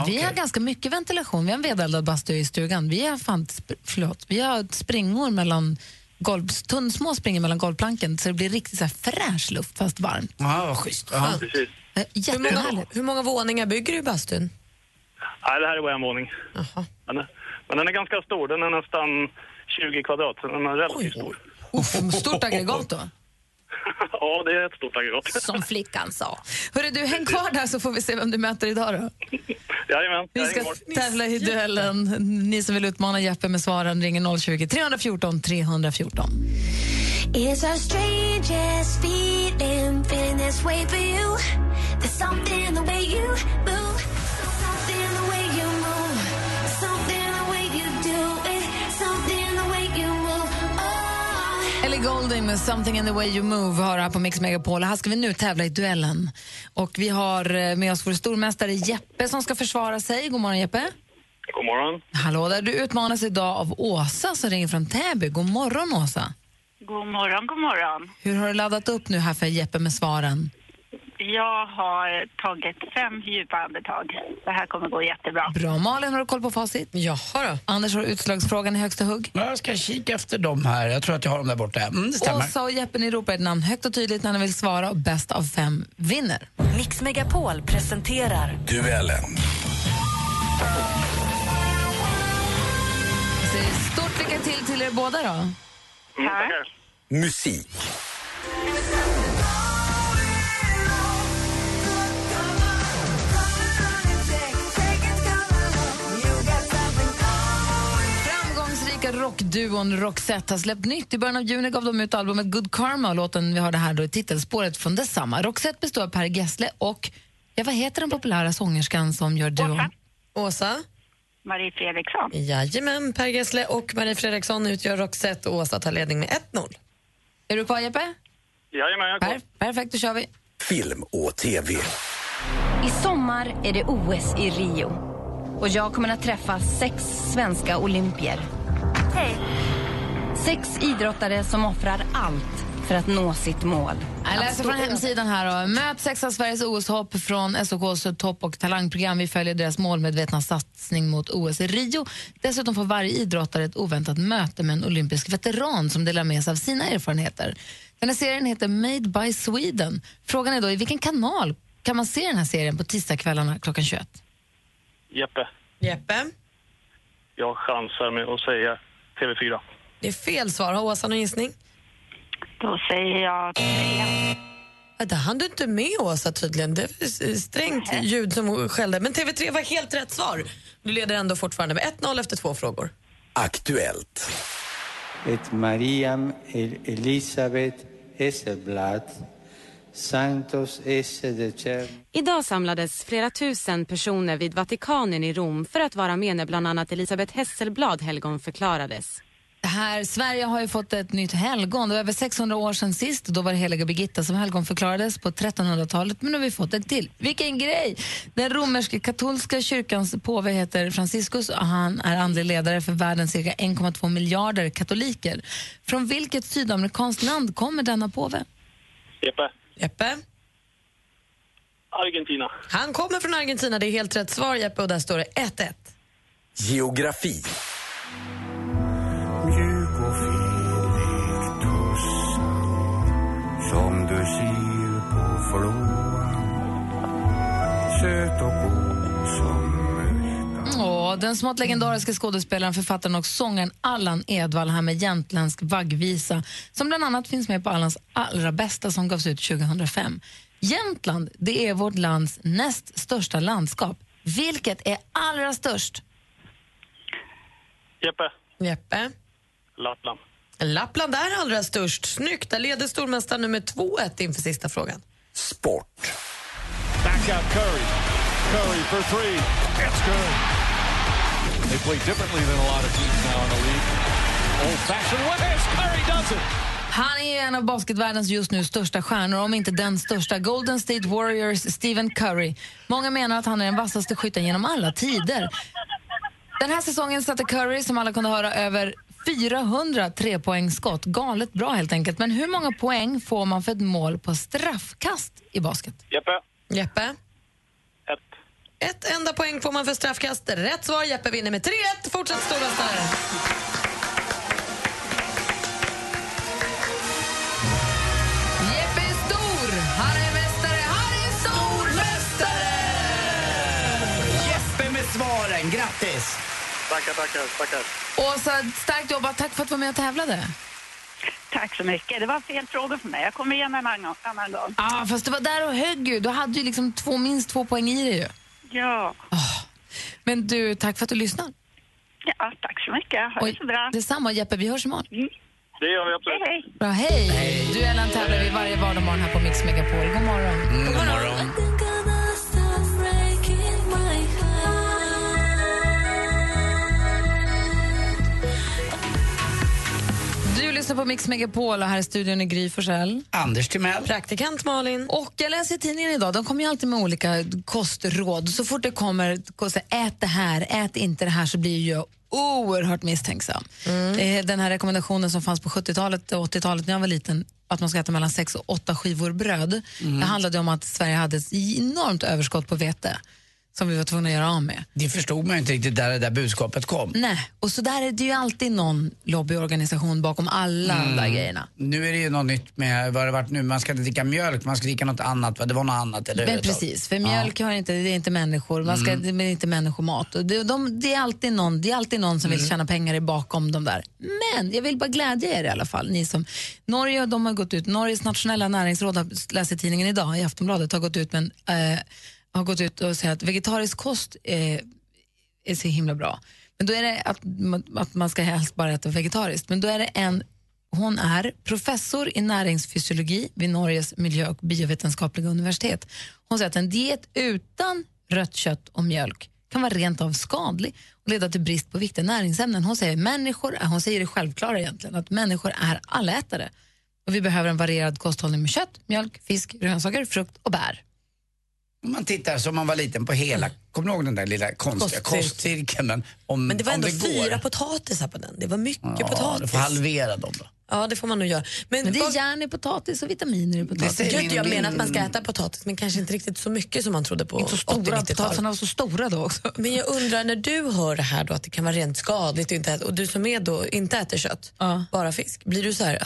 Vi har ganska mycket ventilation. Vi har en vedeldad bastu i stugan. Vi har, fan, förlåt, vi har springor mellan golv, tunn, små springor mellan golvplanken så det blir riktigt så här fräsch luft fast varmt. Ja, vad schysst. Ja. Precis. Eh, Hur många, hur många våningar bygger du i bastun? Nej, det här är bara en våning. Men, men den är ganska stor. Den är nästan 20 kvadrat. så Den är relativt stor. Uff, stort aggregat då. ja, det är ett stort aggregat. Som flickan sa. Hörru du, häng kvar där så får vi se vem du möter idag då. Jajamän. Vi ska tävla i duellen. Ni som vill utmana Jeppe med svaren ringer 020 314 314. It's our strangest feeling, feeling this way for you. There's something in the way you move, something in the way you move, something in the way you do it, something in the way you move. Oh. Ellie Goulding med Something in the way you move har här på Mix Megapol. Här ska vi nu tävla i duellen. Och vi har eh, med oss vår stormästare Jeppe som ska försvara sig. God morgon Jeppe. God morgon. Hallå där. Du utmanas idag av Åsa som ringer från Täby. God morgon Åsa. God morgon, god morgon. Hur har du laddat upp nu här för Jeppe med svaren? Jag har tagit fem djupa andetag. Det här kommer gå jättebra. Bra. Malin, har du koll på facit? Jaha då. Anders, har utslagsfrågan i högsta hugg? Ja, Jag ska kika efter dem här. Jag tror att jag har dem där borta. Mm, det stämmer. Åsa och Jeppe, ni ropar ett namn högt och tydligt när ni vill svara och bäst av fem vinner. Mix Megapol presenterar Duellen. Stort lycka till till er båda då. Tack. Musik. Framgångsrika rockduon Roxette har släppt nytt. I början av juni gav de ut albumet Good Karma och låten vi hörde här då är titelspåret från detsamma. Roxette består av Per Gessle och, ja vad heter den populära sångerskan som gör duon? Åsa? Marie Fredriksson. Jajamän, Per Gessle och Marie Fredriksson utgör Roxette och Åsa tar ledning med 1-0. Är du kvar Jeppe? Jajamän, jag är kvar. Per perfekt, då kör vi. Film och TV. I sommar är det OS i Rio. Och jag kommer att träffa sex svenska olympier. Hej! Sex idrottare som offrar allt för att nå sitt mål. Jag läser från hemsidan här. Då. Möt sex av Sveriges OS-hopp från SOKs topp och talangprogram. Vi följer deras målmedvetna satsning mot OS i Rio. Dessutom får varje idrottare ett oväntat möte med en olympisk veteran som delar med sig av sina erfarenheter. Den här serien heter Made by Sweden. Frågan är då i vilken kanal kan man se den här serien på tisdagskvällarna klockan 21? Jeppe. Jeppe? Jag chansar med att säga TV4. Det är fel svar. Har Åsa någon gissning? Då säger jag tre. Det hann du inte med, Åsa, tydligen. Det är strängt ljud som skällde. Men TV3 var helt rätt svar. Du leder ändå fortfarande med 1-0 efter två frågor. Aktuellt. Et Mariam Elisabeth Esselblad Santos. Idag samlades flera tusen personer vid Vatikanen i Rom för att vara med när bland annat Elisabeth Hesselblad helgonförklarades. Det här, Sverige har ju fått ett nytt helgon. Det var över 600 år sedan sist. Då var det heliga Birgitta som helgon förklarades på 1300-talet. Men nu har vi fått ett till. Vilken grej! Den romerska katolska kyrkans påve heter Franciscus och han är andlig ledare för världens cirka 1,2 miljarder katoliker. Från vilket sydamerikanskt land kommer denna påve? Jeppe. Jeppe? Argentina. Han kommer från Argentina. Det är helt rätt svar, Jeppe. Och där står det 1-1. Geografi. Söt och god som Åh, den smått legendariska skådespelaren, författaren och sångaren Allan Edwall här med jämtländsk vaggvisa som bland annat finns med på Allans allra bästa som gavs ut 2005. Jämtland det är vårt lands näst största landskap. Vilket är allra störst? Jeppe. Jeppe? Lappland. Lappland är allra störst. Snyggt. Där leder stormästaren nu med 2-1 inför sista frågan. Sport. Back out Curry. Curry for three. It's good. They play differently than a lot of teams now in the league. Old-fashioned ways. Curry does it. Han är en av basketvärldens just nu största stjärnor, om inte den största. Golden State Warriors Stephen Curry. Många menar att han är den vassaste skytten genom alla tider. Den här säsongen satte Curry, som alla kunde höra, över 400 trepoängsskott. Galet bra helt enkelt. Men hur många poäng får man för ett mål på straffkast i basket? Jeppe. Jeppe? Ett. Ett enda poäng får man för straffkast. Rätt svar. Jeppe vinner med 3-1. Fortsatt stormästare. Jeppe är stor! Han är mästare! Han är stormästare! Jeppe med svaren, grattis! Tackar, tackar, tackar. Åsa, starkt jobbat. Tack för att du var med och tävlade. Tack så mycket. Det var fel fråga för mig. Jag kommer igen en annan, annan gång. Ah, fast du var där och högg ju. Du hade ju liksom två, minst två poäng i dig ju. Ja. Men du, tack för att du lyssnade. ja, tack så mycket. Ha det så bra. Detsamma Jeppe, vi hörs imorgon. Det gör vi absolut. Hej, hej. Bra, hej! Duellen tävlar vi varje vardagsmorgon här på Mix Megapol. God morgon. God morgon. Du lyssnar på Mix Megapol och här i studion är Gry Forssell. Anders Timell. Praktikant Malin. Och jag läser i tidningen idag, de kommer ju alltid med olika kostråd. Så fort det kommer, ät det här, ät inte det här, så blir jag oerhört misstänksam. Eh, Den här rekommendationen som fanns på 70-talet och 80-talet när jag var liten, att man ska äta mellan sex och åtta skivor bröd. Det handlade om att Sverige hade ett enormt överskott på vete som vi var tvungna att göra av med. Det förstod man ju inte riktigt där det där budskapet kom. Nej, och så där är det ju alltid någon lobbyorganisation bakom alla de där grejerna. Nu är det ju något nytt med, vad har det varit nu, man ska inte dricka mjölk, man ska dricka något annat, va? det var något annat. Eller Men precis, för mjölk har inte, det är inte människor, man ska, Mm. det är inte människomat. Och det, de, det, är alltid någon, det är alltid någon som Mm. vill tjäna pengar bakom de där. Men jag vill bara glädja er i alla fall. Ni som, Norge de har gått ut, Norges nationella näringsråd i tidningen idag, i Aftonbladet, har gått ut, men, eh, har gått ut och säger att vegetarisk kost är, är så himla bra. Men då är det att, man- att man ska helst bara äta vegetariskt. Men då är det en hon är professor i näringsfysiologi vid Norges miljö och biovetenskapliga universitet. Hon säger att en diet utan rött kött och mjölk kan vara rent av skadlig och leda till brist på viktiga näringsämnen. Hon säger, människor, hon säger det självklara egentligen, att människor är allätare. Och vi behöver en varierad kosthållning med kött, mjölk, fisk, grönsaker, frukt och bär. Om man tittar som man var liten på hela, kommer du ihåg den där lilla konstiga Kostcirkeln. kostcirkeln? Men, om, Men det var ändå det går. fyra potatisar på den. Det var mycket Ja, potatis. du får halvera dem då. Ja, det får man nog göra. Men, Men det är järn i potatis och vitaminer i potatis. Gött, min- jag menar att man ska äta potatis, men kanske inte riktigt så mycket som man trodde på Inte så stora, 80-90-talet. potatisarna var så stora då också. Men jag undrar, när du hör det här då, att det kan vara rent skadligt inte äta, och du som är då inte äter kött, bara fisk, blir du så här,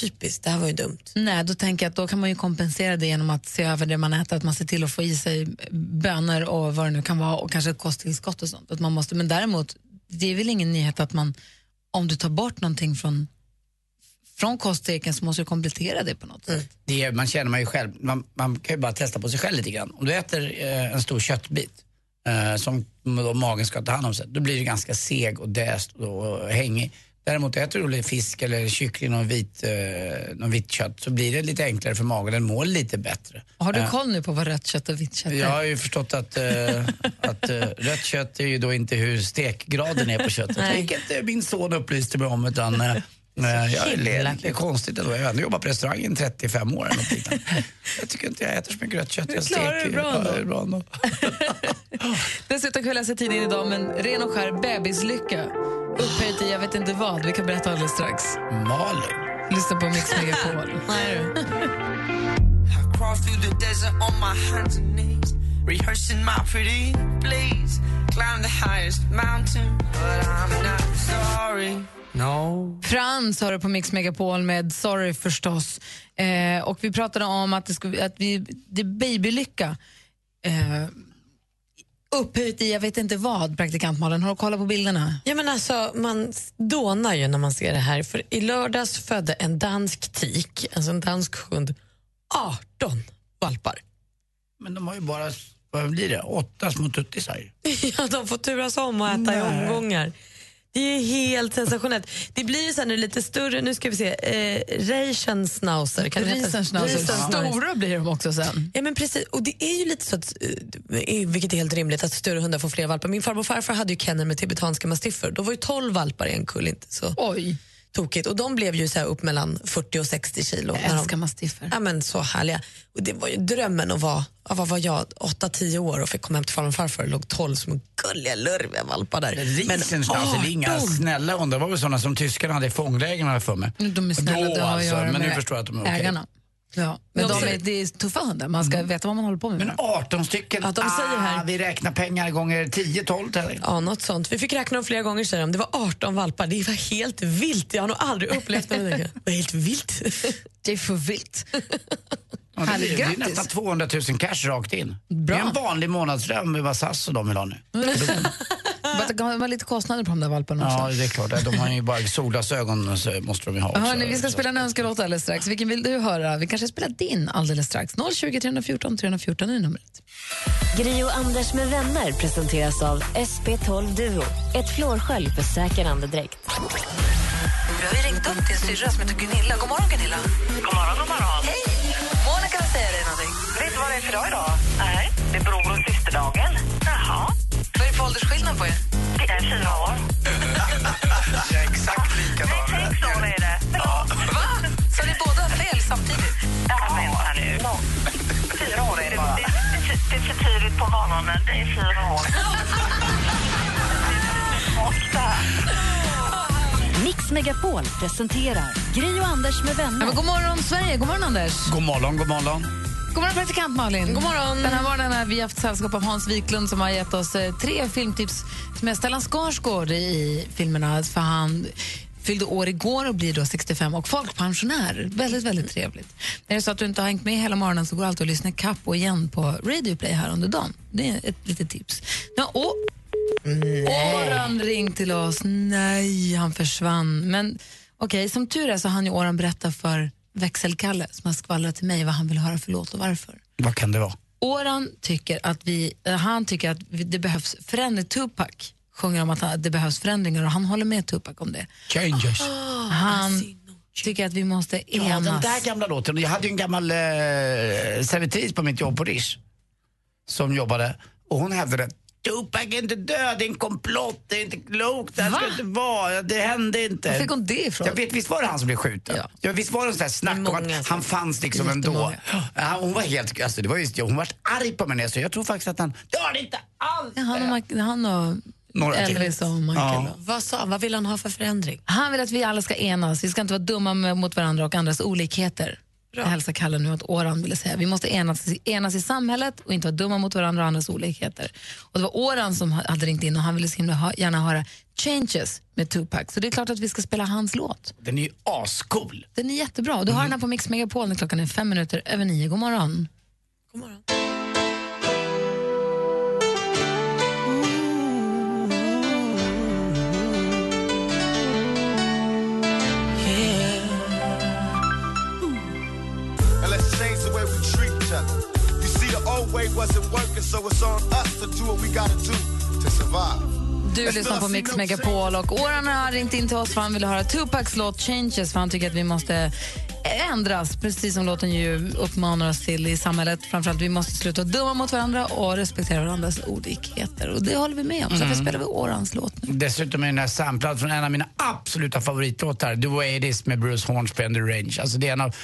typiskt, det här var ju dumt. Nej, då tänker jag att då kan man ju kompensera det genom att se över det man äter, att man ser till att få i sig bönor och vad det nu kan vara och kanske ett kosttillskott och sånt. Att man måste, men däremot, det är väl ingen nyhet att man, om du tar bort någonting från från kostteken så måste du komplettera det på något sätt. Det är, man känner man ju själv, man, man kan ju bara testa på sig själv lite grann. Om du äter eh, en stor köttbit eh, som då magen ska ta hand om sig, då blir du ganska seg och däst och hängig. Däremot äter du fisk eller kyckling och vit, eh, någon vitt kött så blir det lite enklare för magen, den mår lite bättre. Har du Eh, koll nu på vad rött kött och vitt kött är? jag har ju förstått att, eh, att eh, rött kött är ju då inte hur stekgraden är på köttet. Vilket eh, min son upplyste mig om. Utan, eh, jag, det, är, konstigt ändå. Jag har ändå jobbat på restaurang i 35 år. Eller jag tycker inte jag äter så mycket rött kött. Du Jag steker bra ändå. är bra ändå. Dessutom kan vi läsa tidningen idag men ren och skär bebislycka. Upphöjt i jag vet inte vad. Vi kan berätta alldeles strax. Malin. Lyssna på Mix Megapol. And knees, rehearsing my pretty please. Climb the highest mountain, but I'm not sorry. No. Frans har du på Mix Megapol med Sorry förstås. Eh, och vi pratade om att det, skulle, att vi, det är babylycka. Eh, upphöjt i jag vet inte vad, praktikant Malin. Har du kollat på bilderna? Ja, men alltså, man dånar ju när man ser det här. För I lördags födde en dansk tik, alltså en dansk hund, 18 valpar. Men de har ju bara, vad blir det, åtta små tuttisar. Ja, de får turas om och äta i Nej. omgångar. Det är helt sensationellt. Det blir ju sen lite större, nu ska vi se, eh, Reichenschnauzer. Kan? Riesenschnauzer. Stora blir de också sen. Ja, men precis. Och det är ju lite så, att, eh, vilket är helt rimligt, att större hundar får fler valpar. Min farmor och farfar hade ju kennel med tibetanska mastiffer. Då var ju 12 valpar i en kull inte så Oj. Tokigt. Och de blev ju så här upp mellan 40 och 60 kilo. Jag när de- älskar mastiffer. Ja, men så härliga. Och det var ju drömmen att vara, ja, vad var jag, 8-10 år och fick komma hem till farmor och farfar och låg 12 små gulliga lurviga valpar där. Riesenschnauzer, det är inga 18! snälla hundar. Det var väl sådana som tyskarna hade i fånglägren har jag för mig. De är snälla, Då det har att alltså, göra men nu förstår jag att de är okej. ägarna. Ja. Men De är, det är tuffa hundar, man ska veta vad man håller på med. Men 18 stycken, Ja, de säger här- ah, vi räknar pengar gånger 10-12 till Ja, något sånt. Vi fick räkna dem flera gånger säger de. Det var 18 valpar. Det var helt vilt. Jag har nog aldrig upplevt det. Det var helt vilt. Det är för vilt. Ja, det, Härligt, det är nästan 200 000 cash rakt in. Bra. Det är en vanlig månadslön med vad SAS och de vill ha nu. Det kan vara lite kostnader på de där valparna också. Ja, det är klart. De har ju bara solglasögon så måste de ju ha också. Hörni, vi ska spela en önskelåt alldeles strax. Vilken vill du höra? Vi kanske spelar din alldeles strax. 020 314 314 är numret. Gri och Anders med vänner presenteras av SP12 Duo. Ett flårskölj för säker andedräkt. Vi har ringt upp din syrra som heter Gunilla. God morgon, Gunilla. God morgon, god morgon. Hej! Det är för dag idag? Nej. Det är bror och systerdagen. Jaha. Vad är det för åldersskillnad på er? Det är fyra år. Jag är exakt likadan. Sex år är det. Ja. Va? Så ni båda har fel samtidigt? Ja, vänta nu. Fyra år är det bara. Det, det, det är för tidigt på morgonen. Det är fyra år. Mix Megapol presenterar Gri och Anders med Ja, vänner. men god morgon, Sverige. God morgon, Anders. God morgon, god morgon. God morgon, praktikant Malin. God morgon. Den här morgonen har vi haft sällskap av Hans Wiklund som har gett oss eh, tre filmtips med Stellan Skarsgård i filmerna. För han fyllde år igår och blir då 65 och folkpensionär. Väldigt, väldigt trevligt. Är det så att du inte har hängt med hela morgonen så går alltid att lyssna kapp och igen på Radio Play här under dagen. Det är ett litet tips. Ja, och Oran ringt till oss. Nej, han försvann. Men okej, som tur är så hann ju Oran berätta för växelkalle som har skvallrat till mig vad han vill höra för låt och varför. Vad kan det vara? Oran tycker att vi, eh, han tycker att det behövs förändring. Tupac sjunger om att han- det behövs förändringar och han håller med Tupac om det. Changes. Han tycker att vi måste Ja, enas. den där gamla låten. Jag hade ju en gammal eh, servitris på mitt jobb på Rish som jobbade och hon hävdade Tupac är inte död, det är en komplott, det är inte klokt, det här ska Va? inte vara, det hände inte. Var fick hon det ifrån? Jag vet, visst var det han som blev skjuten? Ja. Ja. visst var det sån där snack om att han fanns liksom ändå. Ja, hon var helt, alltså det var just, hon var arg på mig när jag sa, jag tror faktiskt att han, det var det inte alls. Ja, han, och, han och Några. Elvis och Michael. Ja. Vad sa han? Vad vill han ha för förändring? Han vill att vi alla ska enas. Vi ska inte vara dumma med, mot varandra och andras olikheter. Jag hälsar Kalle nu åt Åran ville säga. Vi måste enas, enas i samhället och inte vara dumma mot varandra och andras olikheter. Och det var Åran som hade ringt in och han ville så himla gärna höra Changes med Tupac. Så det är klart att vi ska spela hans låt. Den är ju ascool. Den är jättebra. Du har den här på Mix Megapol när klockan är fem minuter över nio. God morgon. God morgon. way wasn't working so it's on us to do what we gotta do to survive. Du lyssnar på Mix Megapol och Oran har ringt in till oss för han vill höra Tupacs låt Changes för han tycker att vi måste ändras, precis som låten ju uppmanar oss till i samhället. Framförallt vi måste sluta dumma mot varandra och respektera varandras olikheter. Och det håller vi med om, så mm. spelar vi Orans låt nu. Dessutom är den här samplad från en av mina absoluta favoritlåtar, The Way It Is med Bruce Hornsby and the Range. Alltså det är en av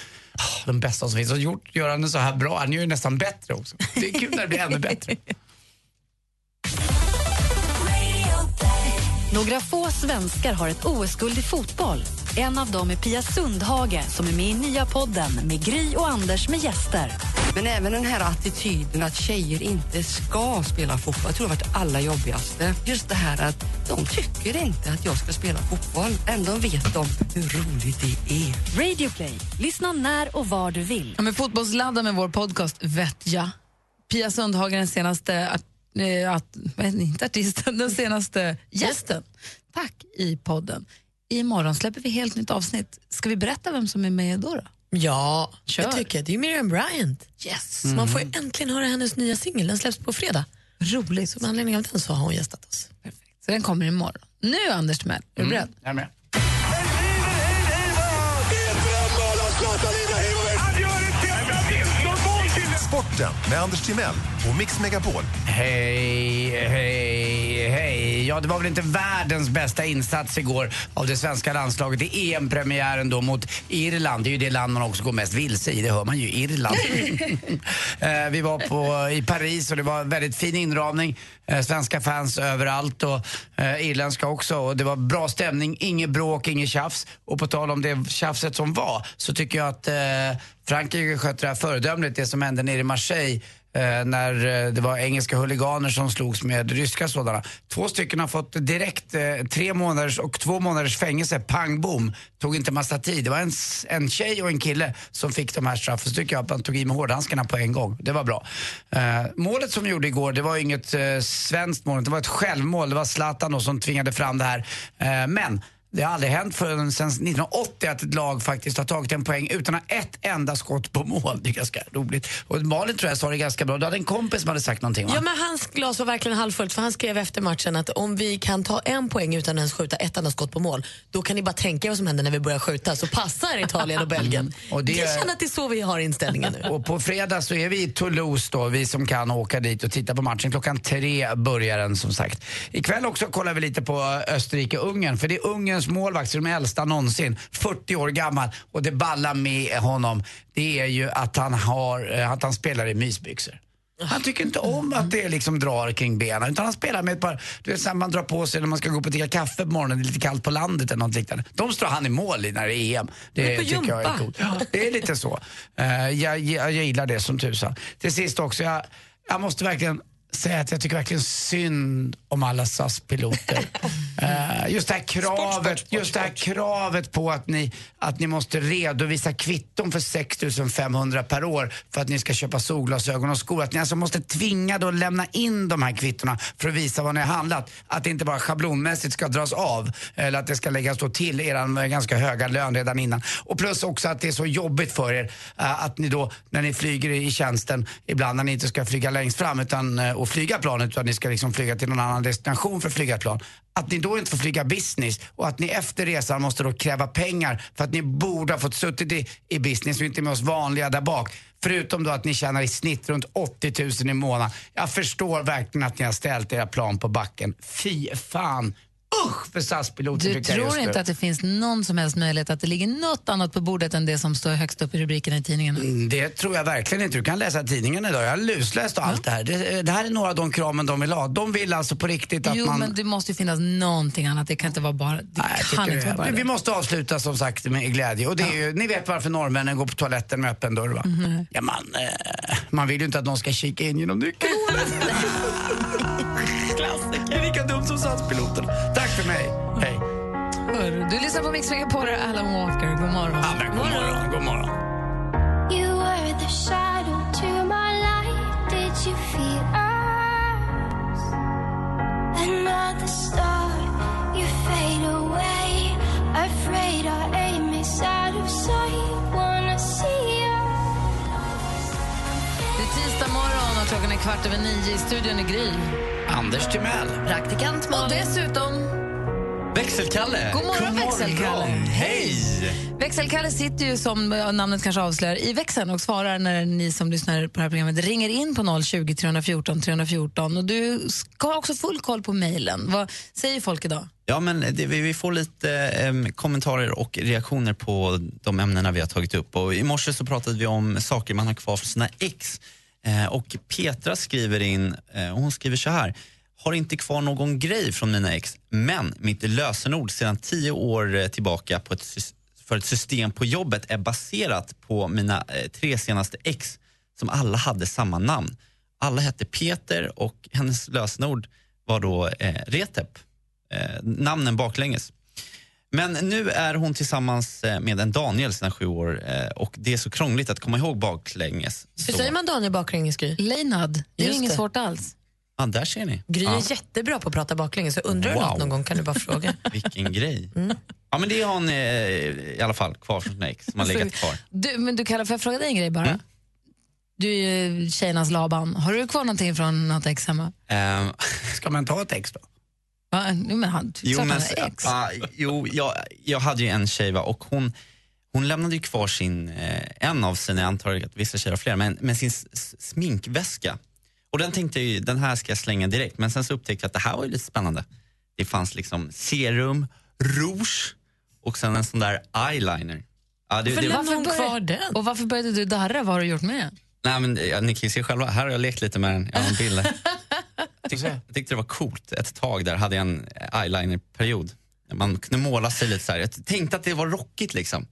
de bästa som finns. Och gjort, gör han den så här bra, han gör ju nästan bättre också. Det är kul när det blir ännu bättre. Några få svenskar har ett OS-guld i fotboll. En av dem är Pia Sundhage som är med i nya podden med Gry och Anders med gäster. Men även den här attityden att tjejer inte ska spela fotboll, jag tror det har varit det allra jobbigaste. Just det här att de tycker inte att jag ska spela fotboll. Ändå vet de hur roligt det är. Radio Play. Lyssna när och var du vill. Ja, med fotbollsladda med vår podcast Vet jag. Pia Sundhagen, den senaste art, eh, att, men inte artisten, den senaste gästen. Tack i podden. Imorgon släpper vi helt nytt avsnitt. Ska vi berätta vem som är med då? då? Ja, Kör. jag tycker det är Miriam Bryant. Yes. Man får ju äntligen höra hennes nya singel. Den släpps på fredag. Roligt. Så med anledning av den så har hon gästat oss. Så den kommer imorgon. Nu Anders Timell, är du beredd? Jag är med. Sporten med Anders Timell och Mix Megapol. Hej, hej, hej. Ja, det var väl inte världens bästa insats igår av det svenska landslaget i EM-premiären då mot Irland. Det är ju det land man också går mest vilse i, det hör man ju, Irland. Eh, Vi var på, i Paris och det var väldigt fin inramning. Eh, Svenska fans överallt och eh, irländska också. Och det var bra stämning, inget bråk, inget tjafs. Och på tal om det tjafset som var så tycker jag att eh, Frankrike skötte det här föredömligt, det som hände nere i Marseille Eh, när eh, det var engelska huliganer som slogs med ryska sådana. Två stycken har fått direkt eh, tre månaders och två månaders fängelse, pang bom. Tog inte massa tid. Det var en, en tjej och en kille som fick de här straffen. Så tycker jag att man tog i med hårdhandskarna på en gång. Det var bra. Eh, målet som vi gjorde igår, det var inget eh, svenskt mål, det var ett självmål. Det var Zlatan då som tvingade fram det här. Eh, men det har aldrig hänt förrän sedan 1980 att ett lag faktiskt har tagit en poäng utan att ha ett enda skott på mål. Det är ganska roligt. Och Malin tror jag sa det ganska bra. Du hade en kompis som hade sagt någonting va? Ja, men hans glas var verkligen halvfullt för han skrev efter matchen att om vi kan ta en poäng utan ens skjuta ett enda skott på mål, då kan ni bara tänka er vad som händer när vi börjar skjuta. Så passar Italien och Belgien. Och det- Jag känner att det är så vi har inställningen nu. Och på fredag så är vi i Toulouse då, vi som kan åka dit och titta på matchen. Klockan tre börjar den som sagt. Ikväll också kollar vi lite på Österrike-Ungern, för det är Ungerns målvakt, som är äldsta någonsin, 40 år gammal. Och det balla med honom, det är ju att han, har, eh, att han spelar i mysbyxor. Han tycker inte om att det liksom drar kring benen utan han spelar med ett par, du vet såhär man drar på sig när man ska gå upp och dricka kaffe på morgonen, det är lite kallt på landet eller något liknande. De står han i mål i när det är EM. Det tycker jag är jumpa. coolt. Det är lite så. Eh, jag, jag, jag gillar det som tusan. Till sist också, jag, jag måste verkligen säga att jag tycker verkligen synd om alla SAS-piloter. Eh, just det här kravet, just det här kravet på att ni, att ni måste redovisa kvitton för 6 500 per år för att ni ska köpa solglasögon och skor. Att ni alltså måste tvinga då lämna in de här kvittona för att visa vad ni har handlat. Att det inte bara schablonmässigt ska dras av eller att det ska läggas då till er ganska höga lön redan innan. Och plus också att det är så jobbigt för er eh, att ni då när ni flyger i tjänsten ibland när ni inte ska flyga längst fram utan, eh, och flyga planet utan ni ska liksom flyga till någon annan destination för att flyga ett plan. Att ni då inte får flyga business och att ni efter resan måste då kräva pengar för att ni borde ha fått suttit i, i business och inte med oss vanliga där bak. Förutom då att ni tjänar i snitt runt 80 000 i månaden. Jag förstår verkligen att ni har ställt era plan på backen. Fy fan. Usch för SAS-piloter Du tror inte att det finns någon som helst möjlighet att det ligger något annat på bordet än det som står högst upp i rubrikerna i tidningarna? Mm, Det tror jag verkligen inte. Du kan läsa tidningen idag. Jag har lusläst och allt det här. Det, det här är några av de kraven de vill ha. De vill alltså på riktigt att Jo, man... men det måste ju finnas någonting annat. Det kan inte vara bara det. Jag kan inte vara bara det. det. Vi måste avsluta som sagt med glädje. Och det är ju, ni vet varför norrmännen går på toaletten med öppen dörr va? Mhm. Ja, man, eh, man vill ju inte att någon ska kika in genom nyckelhålet. Klassiker. Lika dumt som SAS-piloten. Du lyssnar på Mix Megapol, Alan Walker. God morgon. Ja, men god morgon. God morgon. You were the shadow to my light. Did you feel us? Another star, you fade away. Afraid our aim is out of sight. Wanna see us? Det är tisdag morgon och klockan är kvart över nio. I studion är Gry. Anders Timell. Praktikant Och dessutom... Växelkalle! God morgon, Växelkalle. Hej! Växelkalle sitter ju, som namnet kanske avslöjar, i växeln och svarar när ni som lyssnar på det här programmet ringer in på 020 314 314. Och du ska ha också full koll på mejlen. Vad säger folk idag? Ja, men det, vi, får lite eh, kommentarer och reaktioner på de ämnena vi har tagit upp. Och I morse så pratade vi om saker man har kvar för sina ex. Eh, och Petra skriver in, eh, och hon skriver så här. Har inte kvar någon grej från mina ex, men mitt lösenord sedan tio år eh, tillbaka på ett, för ett system på jobbet är baserat på mina eh, tre senaste ex som alla hade samma namn. Alla hette Peter och hennes lösenord var då eh, Retep. Eh, namnen baklänges. Men nu är hon tillsammans eh, med en Daniel sedan sju år och det är så krångligt att komma ihåg baklänges. Hur Så, säger man Daniel baklänges, Gry? Leinad. Det är Just inget det. svårt alls. Ja, där ser ni. Gry Ja, är jättebra på att prata baklänges, så undrar du Wow. något någon gång kan du bara fråga. vilken grej. Ja, men det har hon eh, i alla fall kvar från sina ex som har legat kvar. Du, men du kallar, får jag fråga dig en grej bara? Mm. Du är ju tjejernas Laban. Har du kvar någonting från något ex hemma? Ehm, Ska man ta ett ex då? Va? Jo, men han, Jo, men, ex. ja, jo jag, jag hade ju en tjej va, och hon, hon lämnade ju kvar sin, eh, en av sina, jag antar att vissa tjejer har fler, men, men sin sminkväska. Och den tänkte jag ju, den här ska jag slänga direkt, men sen så upptäckte jag att det här var ju lite spännande. Det fanns liksom serum, rouge och sen en sån där eyeliner. Ja, det, det, Varför började- Och varför började du darra? Vad har du gjort med den? Nej, men, ja, ni kan ju se själva, här har jag lekt lite med den. Jag har en bild. jag, tyckte, jag tyckte det var coolt. Ett tag där hade jag en eyeliner-period. Man kunde måla sig lite så här. Jag tänkte att det var rockigt liksom.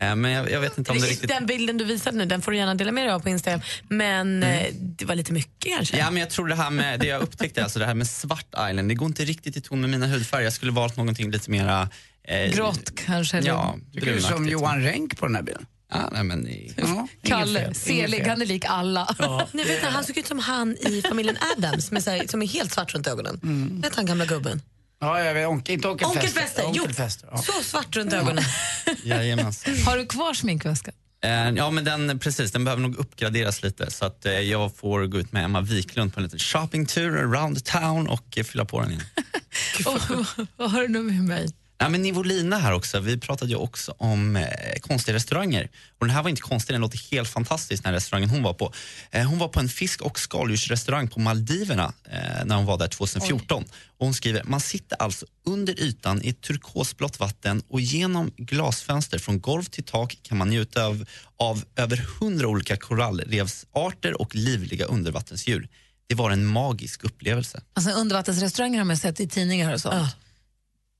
Eh, Men jag, jag vet inte om det riktigt... Den bilden du visade nu, den får du gärna dela med dig av på Instagram. Men eh, det var lite mycket kanske. Ja, men jag tror det här med, det jag upptäckte, alltså det här med svart eyeliner, det går inte riktigt i ton med mina hudfärger. Jag skulle valt någonting lite mera... Eh, Grått kanske? Ja, Du är som brunaktigt. Johan Renck på den här bilden. Ja, nej, men... det- Ja, Kalle, selig, han är lik alla. Nej, vet du, han såg ut som han i familjen Adams med här, som är helt svart runt ögonen. Mm. Vet han gamla gubben? Ja, jag vet, onk, inte Onkel Onkel Fester. Fester, jo. Onkel Fester, ja. Så svart runt ögonen. Jajamensan. Har du kvar sminkväskan? Eh, Ja, men den, precis, den behöver nog uppgraderas lite så att eh, jag får gå ut med Emma Wiklund på en liten shoppingtur around town och eh, fylla på den igen. Vad har du nu med mig? Ja, men Nivolina här också, vi pratade ju också om eh, konstiga restauranger. Och den här var inte konstig, den låter helt fantastisk den här restaurangen hon var på. Eh, hon var på en fisk och skaldjursrestaurang på Maldiverna eh, när hon var där 2014. Och hon skriver, man sitter alltså under ytan i ett turkosblått vatten och genom glasfönster från golv till tak kan man njuta av, av över hundra olika korallrevsarter och livliga undervattensdjur. Det var en magisk upplevelse. Alltså, undervattensrestauranger har man sett i tidningar och sånt.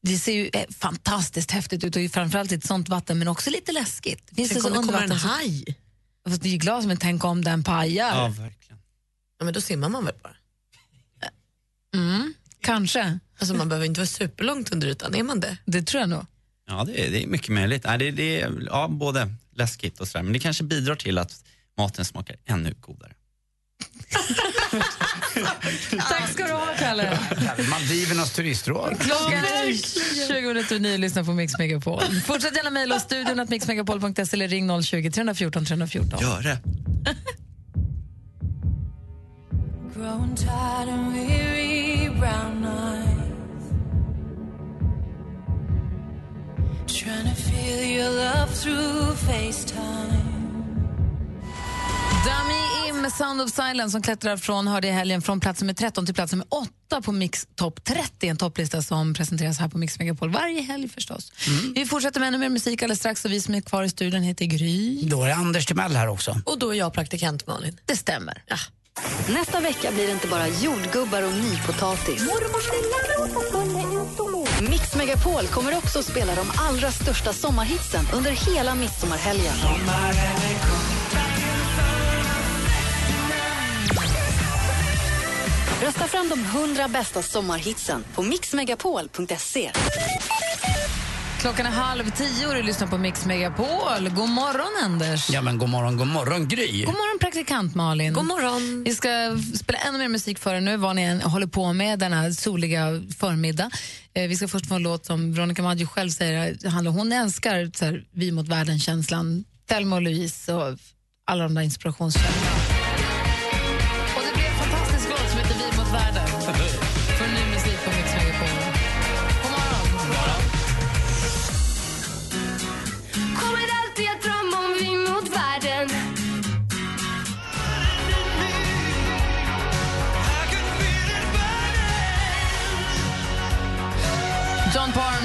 Det ser ju eh, fantastiskt häftigt ut och ju framförallt i ett sånt vatten men också lite läskigt. Finns Tänk så om det kommer en haj? Fast det är ju glas, men tänk om den pajar. verkligen. Ja, men då simmar man väl bara? Mm, kanske. Alltså, man behöver inte vara superlångt under ytan, är man det? Det tror jag nog. Ja, det är, det är mycket möjligt. Nej, det, det är ja, både läskigt och sådär, men det kanske bidrar till att maten smakar ännu godare. Tack ska du ha, Kalle. Maldivernas turistråd. Klockan är 20 minuter och nio och lyssnar på Mix Megapol. Fortsätt gärna mejla oss studion att mixmegapol.se eller ring 020 314 314. Gör det. Growing tired and weary, brown eyes. Trying to feel your love through FaceTime. Dummy Im med Sound of Silence som klättrar från, hörde i helgen, från plats nummer 13 till plats nummer 8 på Mix Top 30, en topplista som presenteras här på Mix Megapol varje helg förstås. Vi fortsätter med ännu mer musik alldeles strax och vi som är kvar i studion heter Gry. Då är Anders Timell här också. Och då är jag praktikant Malin. Det stämmer. Ja. Nästa vecka blir det inte bara jordgubbar och nypotatis. Mix Megapol kommer också att spela de allra största sommarhitsen under hela midsommarhelgen. Rösta fram de 100 bästa sommarhitsen på mixmegapol.se. Klockan är halv tio och du lyssnar på Mix Megapol. God morgon, Anders. Ja, men god morgon, god morgon Gry. God morgon, praktikant Malin. God morgon. Vi ska spela ännu mer musik för er nu, vad ni än håller på med denna soliga förmiddag. Eh, vi ska först få en låt som Veronica Maggio själv säger, handlar, hon älskar så här, vi mot världen-känslan. Thelma och Louise och alla de där inspirationskällorna.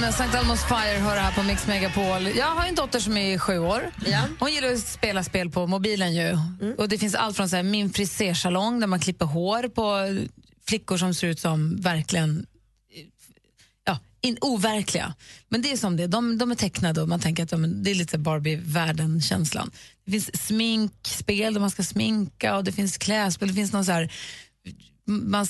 Med St. Elmo's Fire hör här på Mix Megapol. Jag har en dotter som är sju år. Hon gillar att spela spel på mobilen. ju. Och Det finns allt från så här, min frisersalong där man klipper hår på flickor som ser ut som verkligen ja, in, overkliga. Men det är som det de, de är tecknade och man tänker att men det är lite Barbie-världen-känslan. Det finns sminkspel där man ska sminka och det finns klädspel. Det finns någon så här, man,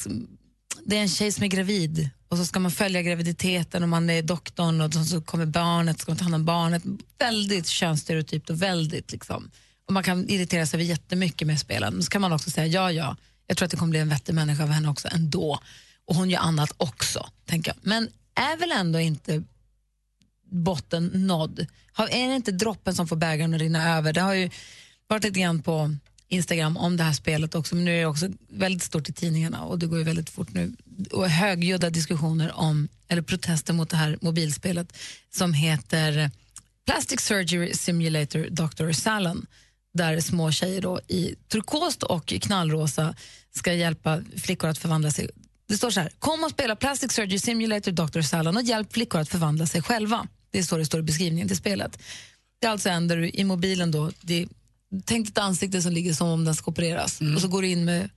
det är en tjej som är gravid och så ska man följa graviditeten och man är doktorn och så kommer barnet, ska man ta hand om barnet. Väldigt könsstereotypt och väldigt liksom. Och man kan irritera sig över jättemycket med spelen. Men så kan man också säga ja, ja, jag tror att det kommer bli en vettig människa av henne också ändå. Och hon gör annat också, tänker jag. Men är väl ändå inte botten nådd? Är det inte droppen som får bägaren att rinna över? Det har ju varit lite grann på Instagram om det här spelet också, men nu är det också väldigt stort i tidningarna och det går ju väldigt fort nu. Och högljudda diskussioner om, eller protester mot det här mobilspelet som heter Plastic Surgery Simulator Dr. Salon där små tjejer då i turkost och knallrosa ska hjälpa flickor att förvandla sig. Det står så här, kom och spela Plastic Surgery Simulator Dr. Salon och hjälp flickor att förvandla sig själva. Det är så det står i beskrivningen till spelet. Det är alltså en där du i mobilen då, det, tänk ett ansikte som ligger som om den ska opereras och så går du in med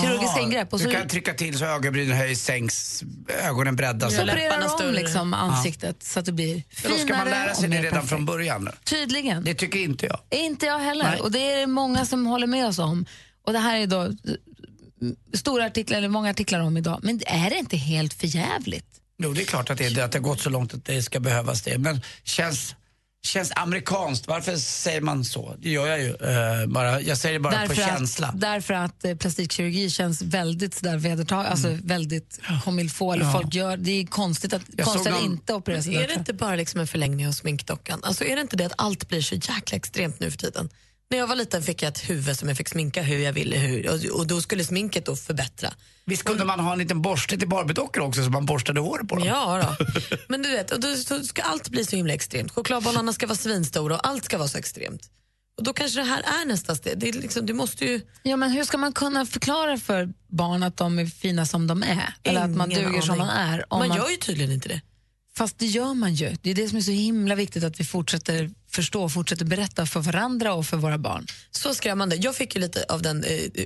kirurgiska ingrepp. Och så Du kan trycka till så ögonbrynen höjs, sänks, ögonen breddas. så opererar de liksom Ja. ansiktet så att det blir finare Då ska man lära sig det redan perfekt. från början. Tydligen. Det tycker inte jag. Inte jag heller. Nej. Och det är många som håller med oss om. Och det här är då eh, stora artiklar, eller många artiklar om idag. Men är det inte helt förjävligt? Jo, det är klart att det, är- att det har gått så långt att det ska behövas det. Men känns, känns amerikanskt. Varför säger man så? Det gör jag ju. eh, bara, jag säger det bara på känsla. Att, därför att eh, plastikkirurgi känns väldigt sådär vedertaget, alltså väldigt comme il faut. Eller Ja. folk gör, det är konstigt att, Jag någon- inte operera sig Är det därför. inte bara liksom en förlängning av sminkdockan? Alltså är det inte det att allt blir så jäkla extremt nu för tiden? När jag var liten fick jag ett huvud som jag fick sminka hur jag ville hur, och, och då skulle sminket då förbättra. Visst kunde man ha en liten borste till Barbiedockor också så man borstade håret på dem? Ja då. Men du vet, och då, då ska allt bli så himla extremt. Chokladbollarna ska vara svinstora och allt ska vara så extremt. Och då kanske det här är nästa steg. Det är liksom, du måste ju... Ja, men hur ska man kunna förklara för barn att de är fina som de är? Eller att man Ingen duger som aning. man är? Man gör ju tydligen inte det. Fast det gör man ju. Det är det som är så himla viktigt att vi fortsätter förstå och fortsätter berätta för varandra och för våra barn. Så skrämmande. Jag fick ju lite av den eh,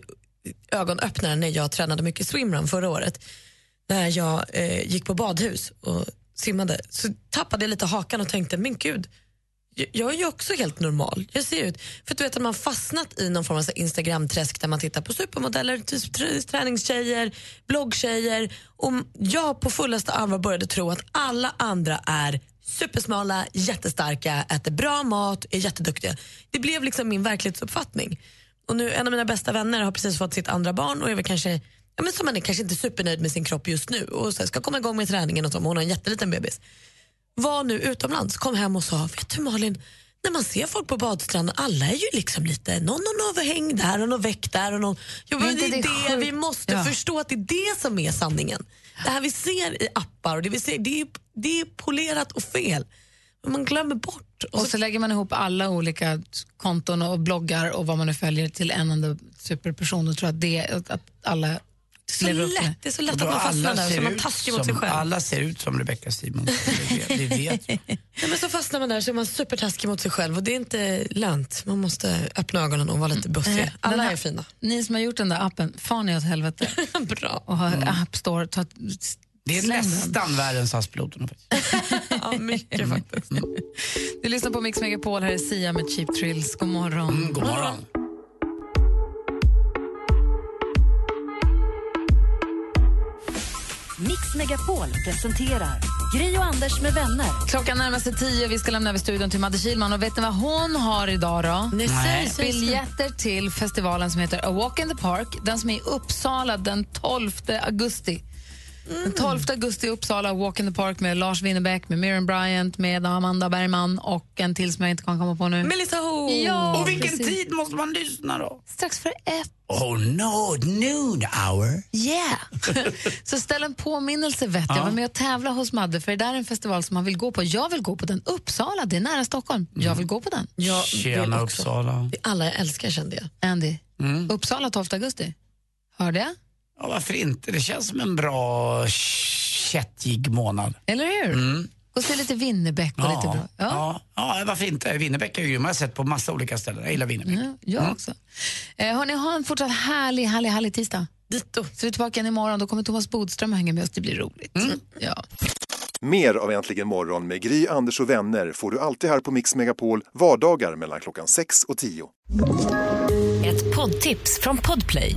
ögonöppnaren när jag tränade mycket swimrun förra året. När jag eh, gick på badhus och simmade så tappade jag lite hakan och tänkte, men gud, jag, är ju också helt normal. Jag ser ut, för du vet att man fastnat i någon form av Instagram-träsk där man tittar på supermodeller, typ träningstjejer, bloggtjejer och jag på fullaste allvar började tro att alla andra är supersmala, jättestarka, äter bra mat, är jätteduktiga. Det blev liksom min verklighetsuppfattning. Och nu, en av mina bästa vänner har precis fått sitt andra barn och är väl kanske Ja, men som man är kanske inte supernöjd med sin kropp just nu och så ska komma igång med träningen och så, hon har en jätteliten bebis. Var nu utomlands, kom hem och sa, vet du Malin, när man ser folk på badstranden, alla är ju liksom lite, någon har överhäng där och någon väck där. Och någon, jo, Men det är det det vi måste Ja. förstå, att det är det som är sanningen. Det här vi ser i appar, och det, vi ser, det, är, det är polerat och fel. Men man glömmer bort. Och så lägger man ihop alla olika konton och bloggar och vad man nu följer till en enda superperson och tror att, det, att alla så lätt, det är så lätt att man fastnar där, så man taskig mot sig själv. Alla ser ut som Rebecca Simonsson, det vet, det vet vi. Nej, men så fastnar man där så är man supertaskig mot sig själv och det är inte lönt. Man måste öppna ögonen och vara lite bussig. Eh, den Alla här- är fina. Ni som har gjort den där appen, far ni åt helvete. Bra. Och har App Store, ta, Det är släng den. nästan värre än SAS-piloterna. Ja, mycket faktiskt. Du lyssnar på Mix Megapol, här är Sia med Cheap Thrills. God morgon. Mm, god morgon. Mix Megapol presenterar Gry och Anders med vänner. Klockan närmar sig tio vi ska lämna över studion till Madde Kihlman. Och vet ni vad hon har idag då? Nej, säg. Biljetter till festivalen som heter A Walk in the Park. Den som är i Uppsala den 12 augusti. Den 12 augusti i Uppsala, Walk in the Park med Lars Winnerbäck, med Miriam Bryant, med Amanda Bergman och en till som jag inte kan komma på nu. Melissa Ho! Ja, Och vilken precis. tid måste man lyssna då? Strax för ett. Oh no, noon hour. Yeah! så ställ en påminnelse vet jag. Ja. Var med och tävla hos Madde för det där är en festival som man vill gå på. Jag vill gå på den. Uppsala, det är nära Stockholm. Jag vill gå på den. Jag Tjena vill också. Uppsala. Det alla jag älskar kände jag. Andy, Mm. Uppsala 12 augusti. Hörde jag? Ja, varför inte? Det känns som en bra chattig månad. Eller hur? Mm. Och se lite Winnerbäck och lite bra. Ja. Ja. varför inte? Winnerbäck är ju grym. Jag har sett på massa olika ställen. Jag gillar Winnerbäck. Ja, jag också. Eh, hörni, ha en fortsatt härlig, härlig, härlig tisdag. Dito. Så är vi tillbaka igen imorgon. Då kommer Thomas Bodström hänga med oss. Det blir roligt. Ja. Mer av Äntligen morgon med Gry, Anders och vänner får du alltid här på Mix Megapol vardagar mellan klockan 6 och 10. Ett poddtips från Podplay.